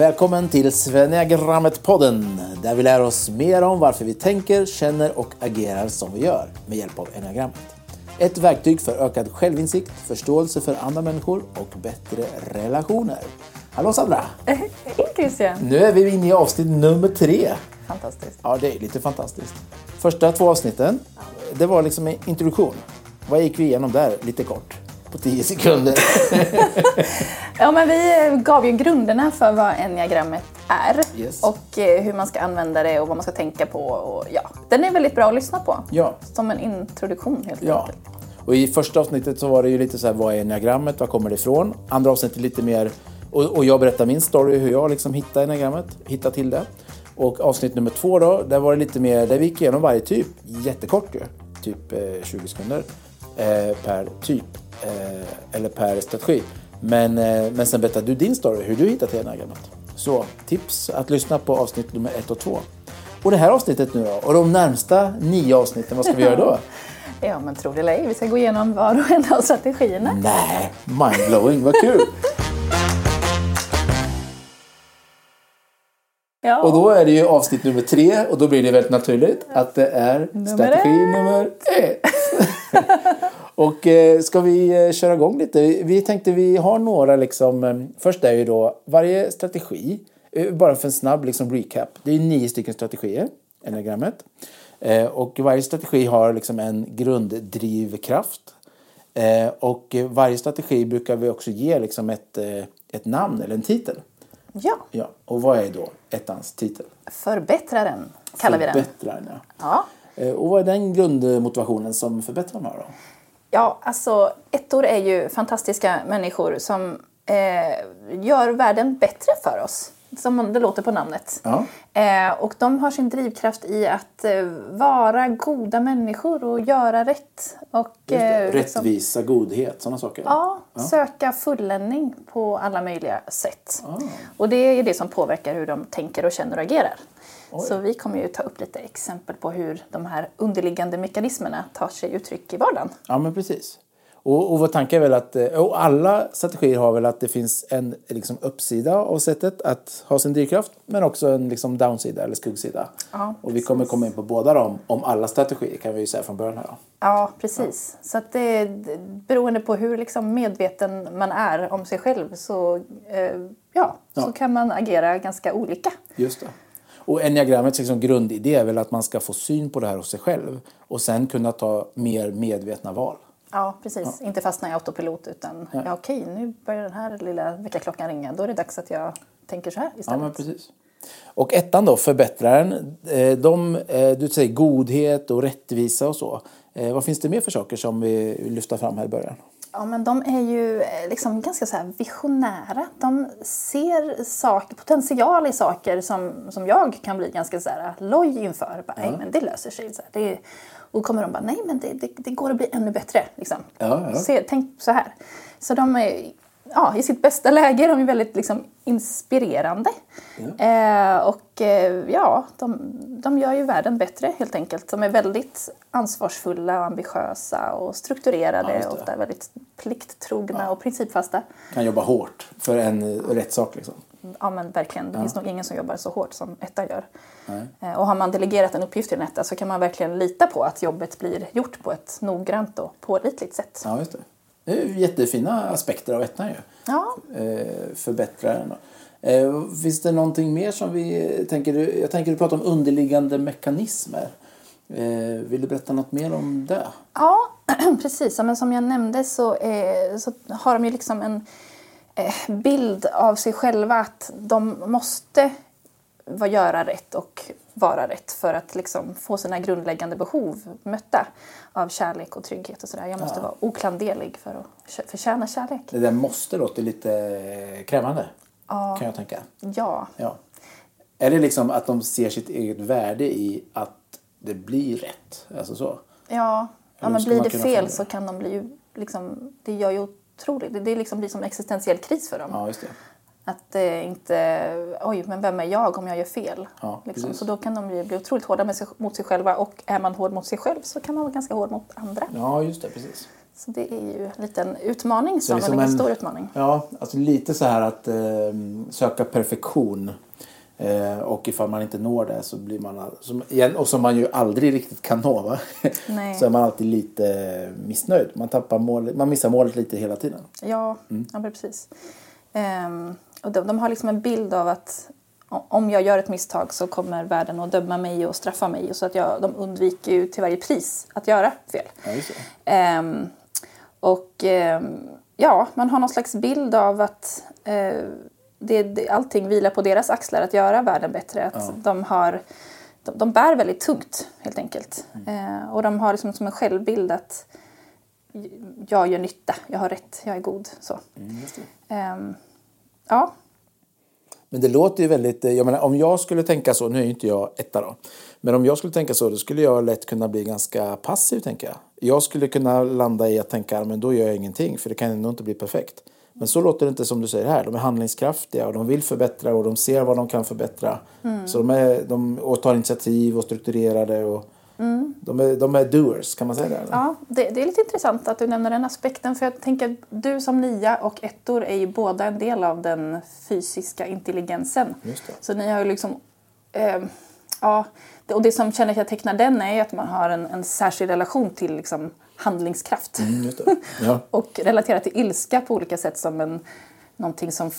Välkommen till Svenniagrammet-podden där vi lär oss mer om varför vi tänker, känner och agerar som vi gör med hjälp av enneagrammet. Ett verktyg för ökad självinsikt, förståelse för andra människor och bättre relationer. Hallå Sandra! Hej Christian! Nu är vi inne i avsnitt nummer tre. Fantastiskt. Ja, det är lite fantastiskt. Första två avsnitten, det var liksom en introduktion. Vad gick vi igenom där, lite kort? På tio sekunder. Ja, men vi gav ju grunderna för vad enneagrammet är Yes. och eh, hur man ska använda det och vad man ska tänka på. Och, ja, den är väldigt bra att lyssna på. Ja. Som en introduktion helt Ja. enkelt. Och i första avsnittet så var det ju lite så här, vad är enneagrammet, var kommer det ifrån? Andra avsnittet lite mer, och, och jag berättar min story, hur jag liksom hittade enneagrammet, hittade till det. Och avsnitt nummer två då, där var det lite mer, där vi gick igenom varje typ, jättekort ju, typ eh, 20 sekunder eh, per typ, eh, eller per strategi. Men, eh, men sen berättade du din story, hur du hittade till enneagrammet. Så tips att lyssna på avsnitt nummer ett och två. Och det här avsnittet nu då, och de närmsta nio avsnitten, vad ska vi göra då? Ja, men tro det eller ej, vi ska gå igenom var och en av strategierna. Nej, mindblowing, vad kul! Ja. Och då är det ju avsnitt nummer tre och då blir det väldigt naturligt att det är strategi ett. nummer ett. och eh, ska vi eh, köra igång lite? Vi tänkte vi har några liksom, eh, först är ju då varje strategi, eh, bara för en snabb liksom recap, det är nio stycken strategier, enneagrammet. Eh, och varje strategi har liksom en grunddrivkraft. Eh, och varje strategi brukar vi också ge liksom ett, ett namn eller en titel. ja, Ja, och vad är då ettans titel? förbättraren kallar vi den. Förbättraren, ja. Ja. Och vad är den grundmotivationen som förbättraren har då? Ja, alltså ettor är ju fantastiska människor som eh, gör världen bättre för oss. Som det låter på namnet. Ja. Eh, och de har sin drivkraft i att eh, vara goda människor och göra rätt. Och, det. eh, liksom- Rättvisa, godhet, sådana saker. Ja, söka fulländning på alla möjliga sätt. Ah. Och det är det som påverkar hur de tänker och känner och agerar. Så vi kommer ju ta upp lite exempel på hur de här underliggande mekanismerna tar sig uttryck i vardagen. Ja, men precis. Och, och vår tanke är väl att, eh, och alla strategier har väl att det finns en liksom, uppsida av sättet att ha sin drivkraft, men också en liksom, downsida eller skuggsida. Ja, och vi kommer komma in på båda dem, om alla strategier kan vi ju säga från början här. Ja, precis. Så att det, det- beroende på hur liksom medveten man är om sig själv så, eh, ja, Ja. så kan man agera ganska olika. Just det. Och enneagrammets liksom grundidé är väl att man ska få syn på det här hos sig själv och sen kunna ta mer medvetna val. Ja, precis. Inte fastna i autopilot utan ja, okej, nu börjar den här lilla väckarklockan ringa. Då är det dags att jag tänker så här Ja, istället. men precis. Och ettan då, förbättraren. eh, De, eh, du säger godhet och rättvisa och så. Eh, Vad finns det mer för saker som vi lyfta fram här i början? Ja, men de är ju eh, liksom ganska så här visionära. De ser saker, potential i saker som, som jag kan bli ganska så här loj inför. Bara, Nej, men det löser sig. Så här, det, och kommer de bara, nej men det, det, det går att bli ännu bättre. Liksom. Ja, ja. Se, tänk så här. Så de är, ja, i sitt bästa läge är de ju väldigt liksom, inspirerande. Eh, och eh, ja, de, de gör ju världen bättre helt enkelt. De är väldigt ansvarsfulla och ambitiösa och Ja, strukturerade. det. och ofta väldigt plikttrogna och principfasta. Kan jobba hårt för en rätt sak liksom. Ja men verkligen, det finns nog ingen som jobbar så hårt som etta gör. Eh, Och har man delegerat en uppgift till en etta så kan man verkligen lita på att jobbet blir gjort på ett noggrant och pålitligt sätt. Ja, just det. Det är jättefina aspekter av ettan ju. Ja, Eh, Förbättraren då. Eh, Finns det någonting mer som vi tänker? Jag tänker du pratar om underliggande mekanismer. Eh, Vill du berätta något mer om det? Ja, precis. Men som jag nämnde så, så har de ju liksom en bild av sig själva att de måste göra rätt och vara rätt för att liksom få sina grundläggande behov mötta av kärlek och trygghet och sådär. Jag måste vara oklanderlig för att förtjäna kärlek. Det där måste låter lite krävande. Kan jag tänka. Ja, Ja. Är det liksom att de ser sitt eget värde i att det blir rätt? Alltså så? ja. ja men blir det fel så kan de bli liksom, det gör ju otroligt, det, det liksom blir som existentiell kris för dem. Ja, just det. Att det inte, oj men vem är jag om jag gör fel? Ja, liksom. Så då kan de bli, bli otroligt hårda sig, mot sig själva och är man hård mot sig själv så kan man vara ganska hård mot andra. Ja, just det. Precis. Så det är ju en liten utmaning, som liksom en, en- stor utmaning. Ja, alltså lite så här att eh, söka perfektion. Eh, och ifall man inte når det så blir man, och som man ju aldrig riktigt kan nå va? Så är man alltid lite missnöjd. Man tappar mål, man missar målet lite hela tiden. Ja, ja men precis. Ehm, och de, de har liksom en bild av att om jag gör ett misstag så kommer världen att döma mig och straffa mig. Och så att jag, de undviker ju till varje pris att göra fel. Ja. Ehm, och ehm, ja, man har någon slags bild av att eh, det, det, allting vilar på deras axlar att göra världen bättre. Att de, har, de, de bär väldigt tungt helt enkelt. Eh, och de har liksom som en självbild att jag gör nytta, jag har rätt, jag är god. Så. Ehm, ja, Men det låter ju väldigt, eh, jag menar om jag skulle tänka så, nu är ju inte jag etta då. Men om jag skulle tänka så, då skulle jag lätt kunna bli ganska passiv tänker jag. Jag skulle kunna landa i att tänka, men då gör jag ingenting för det kan ändå inte bli perfekt. Men så låter det inte som du säger här. De är handlingskraftiga och de vill förbättra och de ser vad de kan förbättra. Så de, är, de och tar initiativ och strukturerade och de, är, de är doers, kan man säga det? eller? Ja, det, det är lite intressant att du nämner den aspekten. För jag tänker att du som nia och ettor är ju båda en del av den fysiska intelligensen. Så ni har ju liksom... Eh, ja, och det som kännetecknar den är ju att man har en, en särskild relation till liksom, handlingskraft. Mm. Ja. Och relaterat till ilska på olika sätt som en, någonting som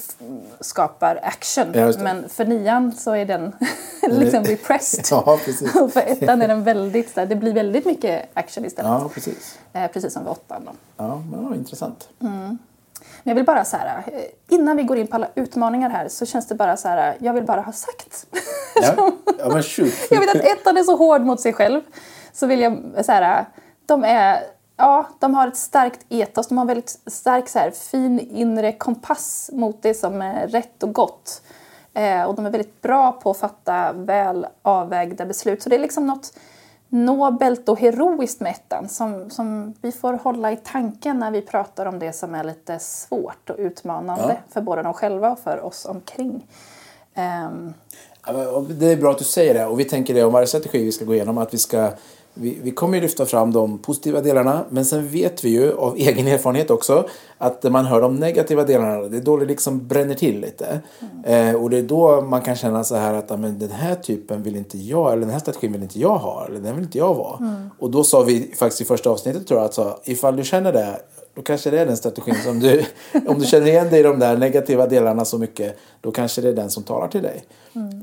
skapar action. Ja. Men för nian så är den liksom repressed. ja, precis. Och för ettan är den väldigt, det blir väldigt mycket action istället. Ja, precis. Eh, precis som vid åttan. Då. Ja, var intressant. Men jag vill bara så här, eh, innan vi går in på alla utmaningar här så känns det bara så här, jag vill bara ha sagt. Ja, ja men shoot. jag vet att ettan är så hård mot sig själv. Så vill jag så här, de är, ja, de har ett starkt etos, de har väldigt stark så här, fin inre kompass mot det som är rätt och gott. Eh, och de är väldigt bra på att fatta väl avvägda beslut. Så det är liksom något nobelt och heroiskt med ettan som, som vi får hålla i tanken när vi pratar om det som är lite svårt och utmanande Ja. för både dem själva och för oss omkring. Ja, och Det är bra att du säger det och vi tänker det om varje strategi vi ska gå igenom att vi ska vi, vi kommer ju lyfta fram de positiva delarna men sen vet vi ju av egen erfarenhet också att man hör de negativa delarna det är då det liksom bränner till lite. Eh, och det är då man kan känna så här att men den här typen vill inte jag eller den här strategin vill inte jag ha eller den vill inte jag vara. Och då sa vi faktiskt i första avsnittet tror jag att så, ifall du känner det då kanske det är den strategin som du, om du känner igen dig i de där negativa delarna så mycket, då kanske det är den som talar till dig.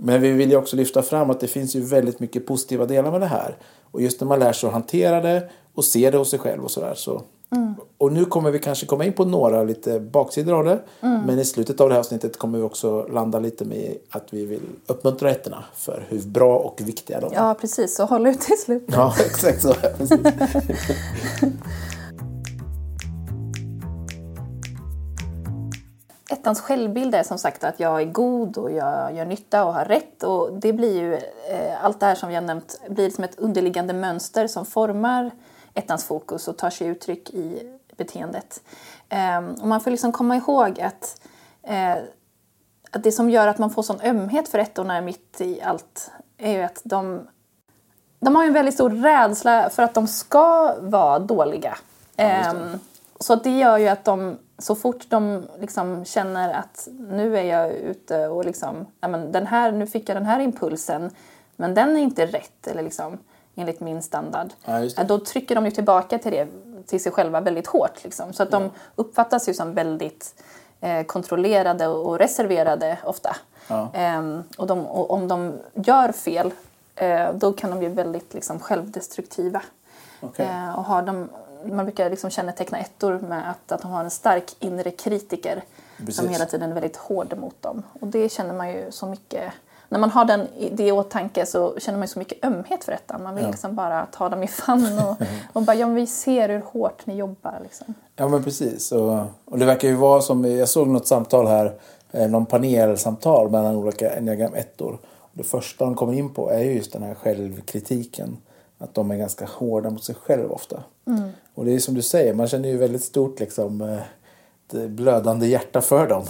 Men vi vill ju också lyfta fram att det finns ju väldigt mycket positiva delar med det här. Och just när man lär sig att hantera det och se det hos sig själv och sådär så. Och nu kommer vi kanske komma in på några lite baksidor av det. Men i slutet av det här avsnittet kommer vi också landa lite med att vi vill uppmuntra ettorna för hur bra och viktiga de är. ja, precis. Så håll ut till slut. Ja, exakt så. Ettans självbild är som sagt att jag är god och jag gör nytta och har rätt. Och det blir ju, eh, allt det här som vi har nämnt blir som ett underliggande mönster som formar ettans fokus och tar sig uttryck i beteendet. Ehm, och man får liksom komma ihåg att, eh, att det som gör att man får sån ömhet för ettorna mitt i allt är ju att de de har en väldigt stor rädsla för att de ska vara dåliga. Ehm, så det gör ju att de, så fort de liksom känner att nu är jag ute och liksom, men den här, nu fick jag den här impulsen, men den är inte rätt eller liksom, enligt min standard. Ja, Då trycker de ju tillbaka till det, till sig själva väldigt hårt. Liksom. Så att de uppfattas ju som väldigt eh, kontrollerade och reserverade ofta. Ja. Ehm, och, de, och om de gör fel eh, då kan de bli väldigt liksom, självdestruktiva. Okej. Eh, och har de, man brukar liksom känneteckna ettor med att, att de har en stark inre kritiker Precis. som hela tiden är väldigt hård mot dem. Och det känner man ju så mycket när man har den, det i åtanke så känner man så mycket ömhet för detta. Man vill Ja. liksom bara ta dem i famn och, och bara, ja men vi ser hur hårt ni jobbar. Liksom. Ja men precis. Och, och det verkar ju vara som, jag såg något samtal här, eh, någon panelsamtal mellan olika enneagram ettor. Det första de kommer in på är ju just den här självkritiken. Att de är ganska hårda mot sig själv ofta. Och det är som du säger, man känner ju väldigt stort liksom, eh, blödande hjärta för dem.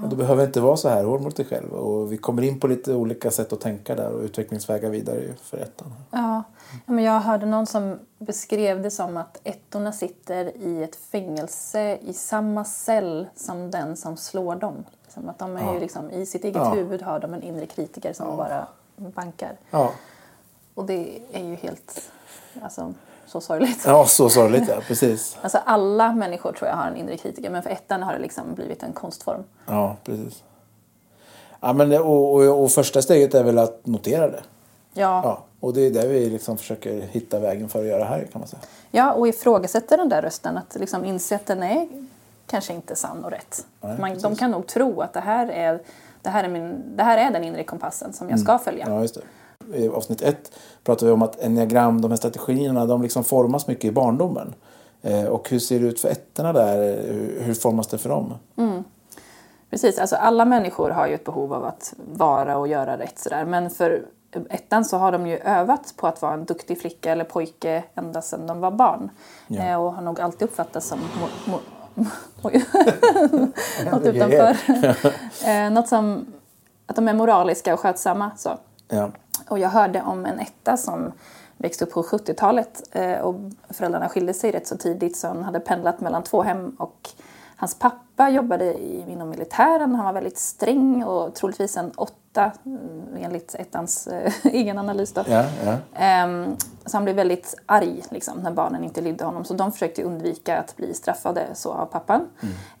Men du behöver inte vara så här hård mot dig själv. Och vi kommer in på lite olika sätt att tänka där och utvecklingsvägar vidare för ettan. Ja, men jag hörde någon som beskrev det som att ettorna sitter i ett fängelse i samma cell som den som slår dem. Som att de är Ja. ju liksom, I sitt eget Ja. huvud har de en inre kritiker som bara bankar. Och det är ju helt alltså, så sorgligt. ja så sorgligt ja, precis. Alltså alla människor tror jag har en inre kritiker men för ettan har det liksom blivit en konstform. Ja, precis. Ja, men, det- och, och, och första steget är väl att notera det. Ja, Ja, och det är där vi liksom försöker hitta vägen för att göra här kan man säga. ja och ifrågasätta den där rösten. Att liksom inse att den är kanske inte sann och rätt. Nej, Man, de kan nog tro att det här är, det här är, min, det här är den inre kompassen som jag ska följa. Mm. Ja, det. I avsnitt ett pratar vi om att enneagram, de här strategierna, de liksom formas mycket i barndomen. Eh, och hur ser det ut för ettorna där? Hur, formas det för dem? Precis, alltså alla människor har ju ett behov av att vara och göra rätt sådär. Men för ettan så har de ju övat på att vara en duktig flicka eller pojke ända sedan de var barn. Ja. Eh, och har nog alltid uppfattats som Oj. något utanför. eh, något som att de är moraliska och skötsamma. Så. Ja. Och jag hörde om en etta som växte upp på 70-talet eh, och föräldrarna skilde sig rätt så tidigt så hon hade pendlat mellan två hem och hans pappa jobbade inom militären. Han var väldigt sträng och troligtvis en åtta mm, enligt ettans eh, egen analys. Då. Ja, ja. Ehm, så han blev väldigt arg liksom, när barnen inte lydde honom. Så de försökte undvika att bli straffade så av pappan.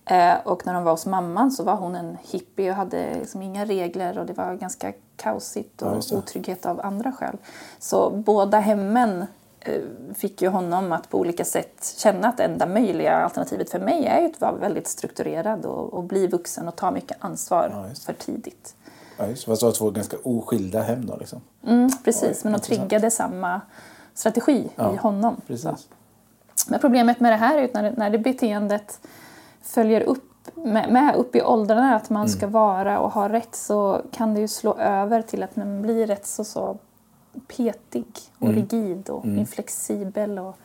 Eh, och när de var hos mamman så var hon en hippie och hade liksom inga regler och det var ganska kaosigt Ja, och det. otrygghet av andra skäl. Så båda hemmen eh, fick ju honom att på olika sätt känna att det enda möjliga alternativet för mig är att vara väldigt strukturerad och, och bli vuxen och ta mycket ansvar Ja, för tidigt. ja just det. Två ganska oskilda hem då liksom. Mm, precis, men de triggade samma strategi Ja, i honom. Precis. Men problemet med det här är att när det, när det beteendet följer upp med, med upp i åldrarna, att man Mm. ska vara och ha rätt, så kan det ju slå över till att man blir rätt så, så petig och Mm. rigid och inflexibel och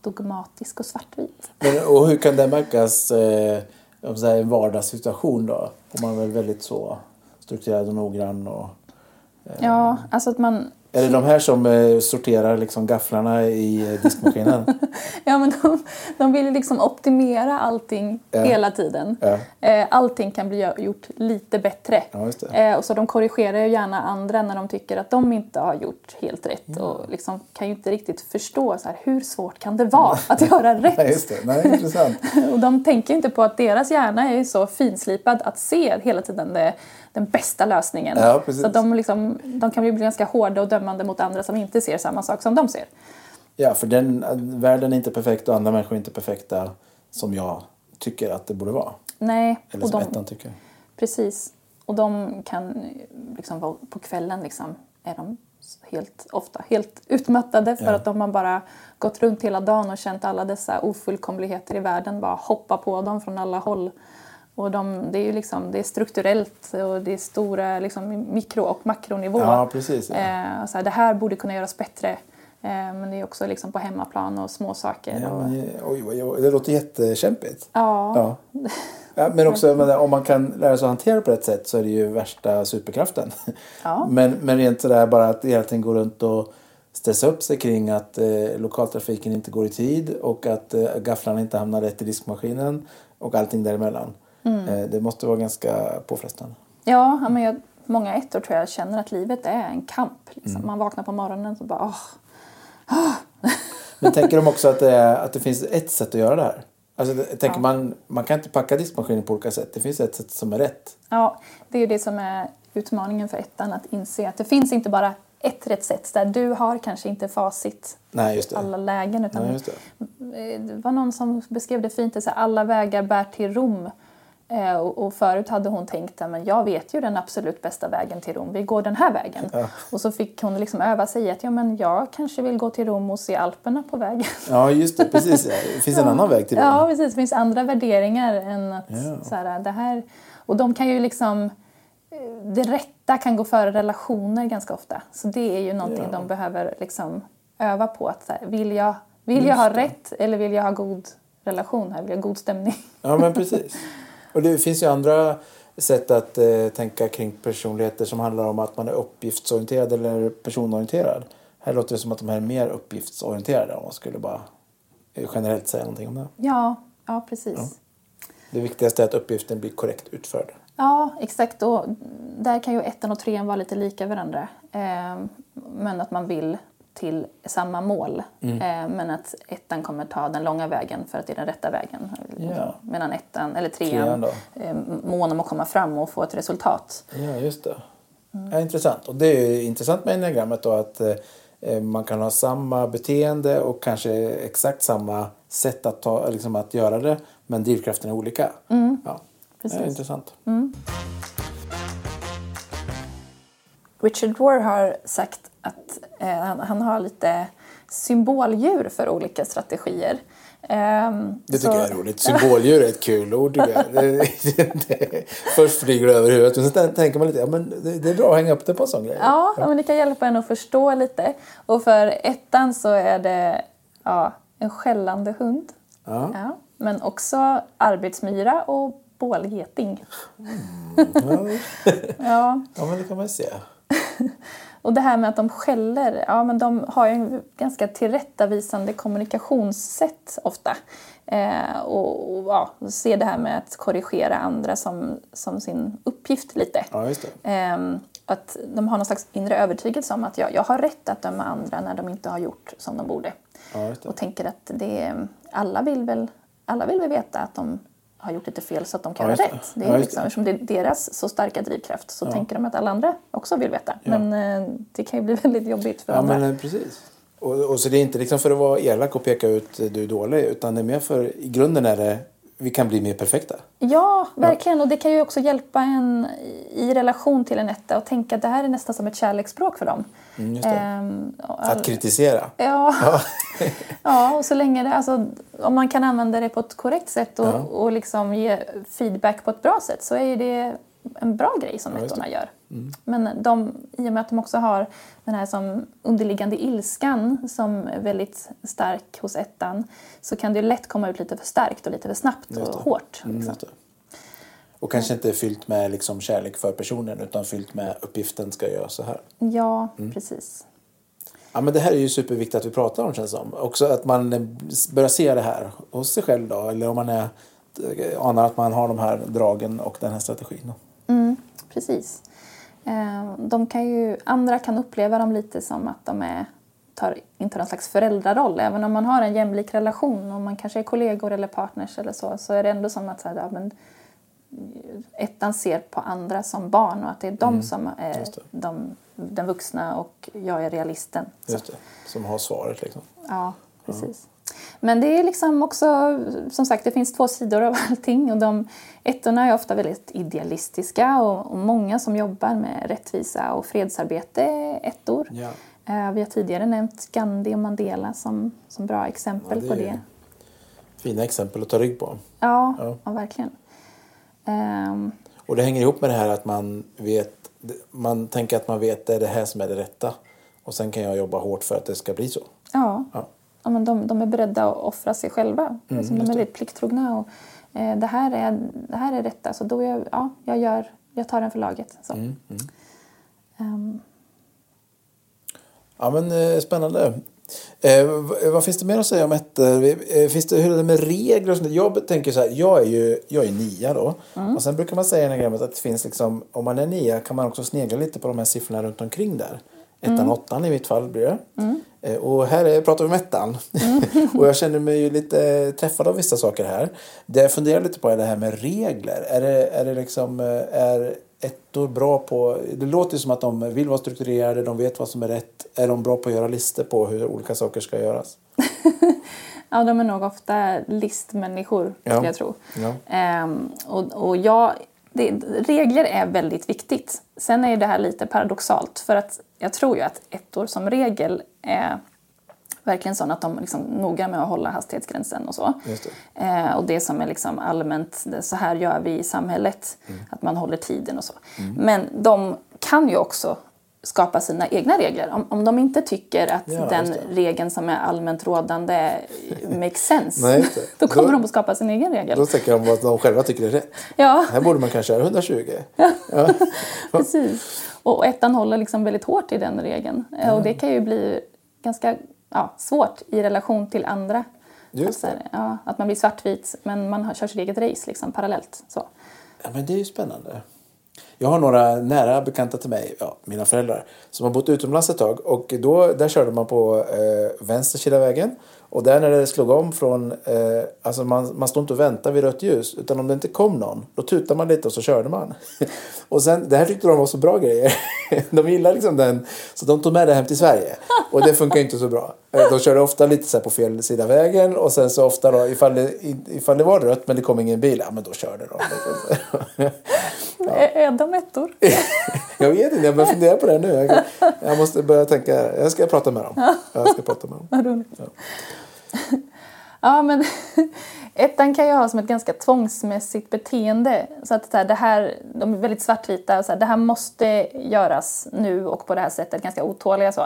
dogmatisk och svartvit. Men, och hur kan det märkas eh, i en vardagssituation då? Om man är väldigt så strukturerad och noggrann. Och, Ja, alltså att man är det de här som eh, sorterar liksom gafflarna i eh, diskmaskinen? Ja, men de, de vill liksom optimera allting Ja. hela tiden. Ja. Eh, allting kan bli gjort lite bättre. Ja. Eh, och så de korrigerar ju gärna andra när de tycker att de inte har gjort helt rätt. Och liksom kan ju inte riktigt förstå så här, hur svårt kan det vara att göra Nej, rätt. just det. Nej, intressant. Och de tänker inte på att deras hjärna är så finslipad att se hela tiden det, den bästa lösningen. Ja, så de, liksom, de kan bli ganska hårda och dömande mot andra som inte ser samma sak som de ser. Ja, för den, världen är inte perfekt och andra människor är inte perfekta som jag tycker att det borde vara. Nej, Eller som de, ettan tycker. Precis. Och de kan liksom vara- på kvällen liksom är de helt ofta helt utmattade för Ja. att de har bara gått runt hela dagen och känt alla dessa ofullkomligheter i världen bara hoppa på dem från alla håll. Och de, det är ju liksom, det är strukturellt och det är stora liksom, mikro och makronivå. Ja, precis. Ja. Eh, så här, det här borde kunna göras bättre. Eh, men det är också liksom på hemmaplan och små saker. Ja, men, oj, oj, oj, det låter jättekämpigt. ja, Ja. Ja, men också menar, om man kan lära sig att hantera på rätt sätt så är det ju värsta superkraften. Ja. Men, men rent sådär bara att hela tiden gå runt och stressa upp sig kring att eh, lokaltrafiken inte går i tid och att eh, gafflarna inte hamnar rätt i diskmaskinen och allting däremellan. Mm. Eh, det måste vara ganska påfrestande. Ja, ja, men jag, många ettor tror jag känner att livet är en kamp. Liksom. Mm. Man vaknar på morgonen och bara åh. Men tänker de också att det, är, att det finns ett sätt att göra det här? Alltså, det- tänker man, man kan inte packa diskmaskinen på olika sätt. Det finns ett sätt som är rätt. Ja, det är ju det som är utmaningen för ettan, att inse att det finns inte bara ett rätt sätt. Där du har kanske inte facit Nej, i det. alla lägen. Utan Nej, det. Eh, Det var någon som beskrev det fint, att alla vägar bär till Rom. Eh, Och, förut hade hon tänkt att jag vet ju den absolut bästa vägen till Rom, vi går den här vägen. Ja. Och så fick hon liksom öva sig i att ja, men jag kanske vill gå till Rom och se Alperna på vägen. Ja, just det. Precis. Det finns en annan väg till det. Ja, precis. Det finns andra värderingar än att Ja. så här, det här... Och de kan ju liksom... eh, Det rätta kan gå före relationer ganska ofta. Så det är ju någonting de behöver liksom öva på. Att så här, vill jag, vill jag ha rätt eller vill jag ha god relation här, vi har god stämning. Ja, men precis. Och det finns ju andra sätt att eh, tänka kring personligheter som handlar om att man är uppgiftsorienterad eller personorienterad. Här låter det som att de här är mer uppgiftsorienterade om man skulle bara eh, generellt säga någonting om det. Ja, ja precis. Ja. Det viktigaste är att uppgiften blir korrekt utförd. Ja, exakt. Och där kan ju ettan och trean vara lite lika varandra. Eh, men att man vill till samma mål. Mm. Eh, men att ettan kommer ta den långa vägen för att det är den rätta vägen. Ja. Medan ettan, eller trean, trean eh, mån om att komma fram och få ett resultat. Ja, just det. Mm. Ja, intressant. Och det är intressant med enneagrammet då att eh, man kan ha samma beteende och kanske exakt samma sätt att, ta, liksom att göra det men drivkraften är olika. Mm. Ja. Det är intressant. Mm. Richard Rohr har sagt att eh, han, han, har lite symboldjur för olika strategier. Um, det tycker så... jag är roligt. Symboldjur är ett kul ord tycker jag. först flyger det över huvudet men sen tänker man lite, ja men det, är bra att hänga upp det på en sån grej. Ja, ja. men det kan hjälpa en att förstå lite. Och för ettan så är det ja, en skällande hund. Ja. ja. Men också arbetsmyra och bålgeting. Mm, ja. ja. ja, men det kan man se. och det här med att de skäller, ja men de har ju en ganska tillrättavisande kommunikationssätt ofta. Eh, och, och ja, ser det här med att korrigera andra som, som sin uppgift lite. Ja. Eh, att de har någon slags inre övertygelse om att jag, jag har rätt att döma andra när de inte har gjort som de borde. Ja, och tänker att det, alla, vill väl, alla vill väl veta att de har gjort lite fel så att de kan ja, ha rätt. Det är ja, liksom, eftersom det är deras så starka drivkraft så ja. tänker de att alla andra också vill veta. Men eh, det kan ju bli väldigt jobbigt för ja, andra. Men, eh, precis. Och, och, så det är inte liksom för att vara elak och peka ut du är dålig utan det är mer för i grunden är det vi kan bli mer perfekta. Ja, verkligen. Och det kan ju också hjälpa en i relation till en etta och tänka att det här är nästan som ett kärleksspråk för dem. Mm, ehm, att kritisera? Ja. Ja. ja, och så länge det, alltså, om man kan använda det på ett korrekt sätt och, ja. och liksom ge feedback på ett bra sätt så är det en bra grej som ettorna gör. Mm. Men de, i och med att de också har den här som underliggande ilskan som är väldigt stark hos ettan så kan det lätt komma ut lite för starkt och lite för snabbt och hårt. Mm, liksom. och kanske inte fyllt med liksom kärlek för personen utan fyllt med uppgiften ska göra så här. Ja, mm. precis. Ja, men det här är ju superviktigt att vi pratar om känns som. Också att man börjar se det här hos sig själv då. Eller om man är, anar att man har de här dragen och den här strategin. Mm, precis. Eh, de kan ju, andra kan uppleva dem lite som att de är, tar, intar en slags föräldraroll. Även om man har en jämlik relation, om man kanske är kollegor eller partners eller så, så är det ändå som att så här, ja, men, ettan ser på andra som barn och att det är de mm, som är de, den vuxna och jag är realisten. Just det, som har svaret liksom. Ja, precis. Ja. Men det är liksom också, som sagt, det finns två sidor av allting. Och de, ettorna är ofta väldigt idealistiska och, och många som jobbar med rättvisa och fredsarbete är ettor. Ja. Uh, vi har tidigare nämnt Gandhi och Mandela som, som bra exempel ja, det på det. Fina exempel att ta rygg på. Ja, ja. ja verkligen. Um, och det hänger ihop med det här att man vet, man tänker att man vet det är det här som är det rätta. Och sen kan jag jobba hårt för att det ska bli så. Ja. ja ja, men de, de är beredda att offra sig själva. Mm, alltså, de är väldigt plikttrogna. Och, eh, det, här är, det här är rätt. Alltså, då jag, ja, jag, gör, jag tar den för laget. Så. Mm, mm. Um. Ja, men eh, spännande. Eh, vad finns det mer att säga om ett? Eh, finns det, hur är det med regler? Och sånt? Jag tänker så här, jag är ju jag är nia då. Mm. Och sen brukar man säga i att det finns liksom, om man är nia kan man också snegla lite på de här siffrorna runt omkring där. Ettan, mm. åttan i mitt fall blir det. Mm. Eh, och här pratar vi om ettan. Mm. och jag känner mig ju lite träffad av vissa saker här. Det jag funderar lite på är det här med regler. Är det, är det liksom, eh, är ettor bra på, det låter ju som att de vill vara strukturerade, de vet vad som är rätt. Är de bra på att göra listor på hur olika saker ska göras? ja, de är nog ofta listmänniskor, ja. skulle jag tro. Ja. Ehm, och, och jag det, regler är väldigt viktigt. Sen är det här lite paradoxalt för att jag tror ju att ettor som regel är verkligen sådana att de är liksom noga med att hålla hastighetsgränsen och så. Det. Eh, och det som är liksom allmänt, det, så här gör vi i samhället, mm. att man håller tiden och så. Mm. Men de kan ju också skapa sina egna regler. Om, om de inte tycker att Ja, den regeln som är allmänt rådande makes sense, Nej, då kommer Då- de att skapa sin egen regel. Då tänker de att de själva tycker det är rätt. Ja, Här borde man kanske göra 120. precis. Och ettan håller liksom väldigt hårt i den regeln. Eh, Och det kan ju bli ganska ja, svårt i relation till andra. Just att, så här, ja, att man blir svartvit men man har, kör sitt eget race liksom, parallellt. Så. Ja, men det är ju spännande. Jag har några nära bekanta till mig, ja, mina föräldrar, som har bott utomlands ett tag. Och då, där körde man på eh, vänster sida vägen. Och där när det slog om från, eh, alltså man, man stod inte och väntade vid rött ljus. Utan om det inte kom någon, då tutade man lite och så körde man. och sen, det här tyckte de var så bra grejer. de gillade liksom den, så de tog med det hem till Sverige. Och det funkar inte så bra. Eh, de körde ofta lite så här på fel sida vägen och sen så ofta då ifall det, ifall det var rött men det kom ingen bil, ja men då körde de. ja. är de ettor? Jag vet inte, jag börjar fundera på det nu. Jag, jag måste börja tänka, jag ska prata med dem. Jag ska prata med dem. Vad roligt. Ja, men ettan kan ju ha som ett ganska tvångsmässigt beteende. Så att det här, de är väldigt svartvita så här, det här måste göras nu och på det här sättet, ganska otåliga så.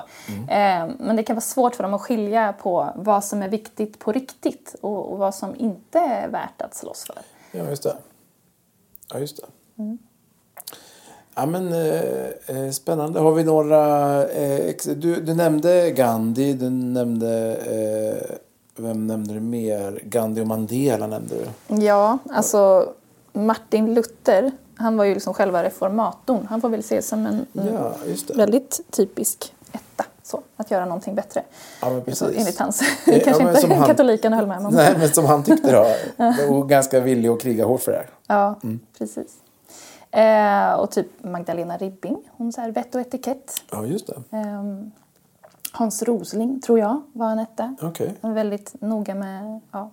Eh, men det kan vara svårt för dem att skilja på vad som är viktigt på riktigt och, vad som inte är värt att slåss för. Ja, just det. Ja, just det. Ja, men eh, eh, spännande. Har vi några... Eh, du, du nämnde Gandhi, du nämnde... Eh, vem nämnde du mer? Gandhi och Mandela nämnde du. Ja, alltså Martin Luther, han var ju liksom själva reformatorn. Han får väl ses som en Ja, väldigt typisk etta. Så, att göra någonting bättre. Ja, men Så, precis. enligt hans. ja, Kanske inte som han- katolikerna höll med om. Nej, men som han tyckte då. Och ganska villig att kriga hårt för det här. Ja, Mm. precis. Eh, och typ Magdalena Ribbing, hon så här vett och etikett. Ja, just det. Ehm, Hans Rosling, tror jag, var en etta. Okej. Han var väldigt noga med ja,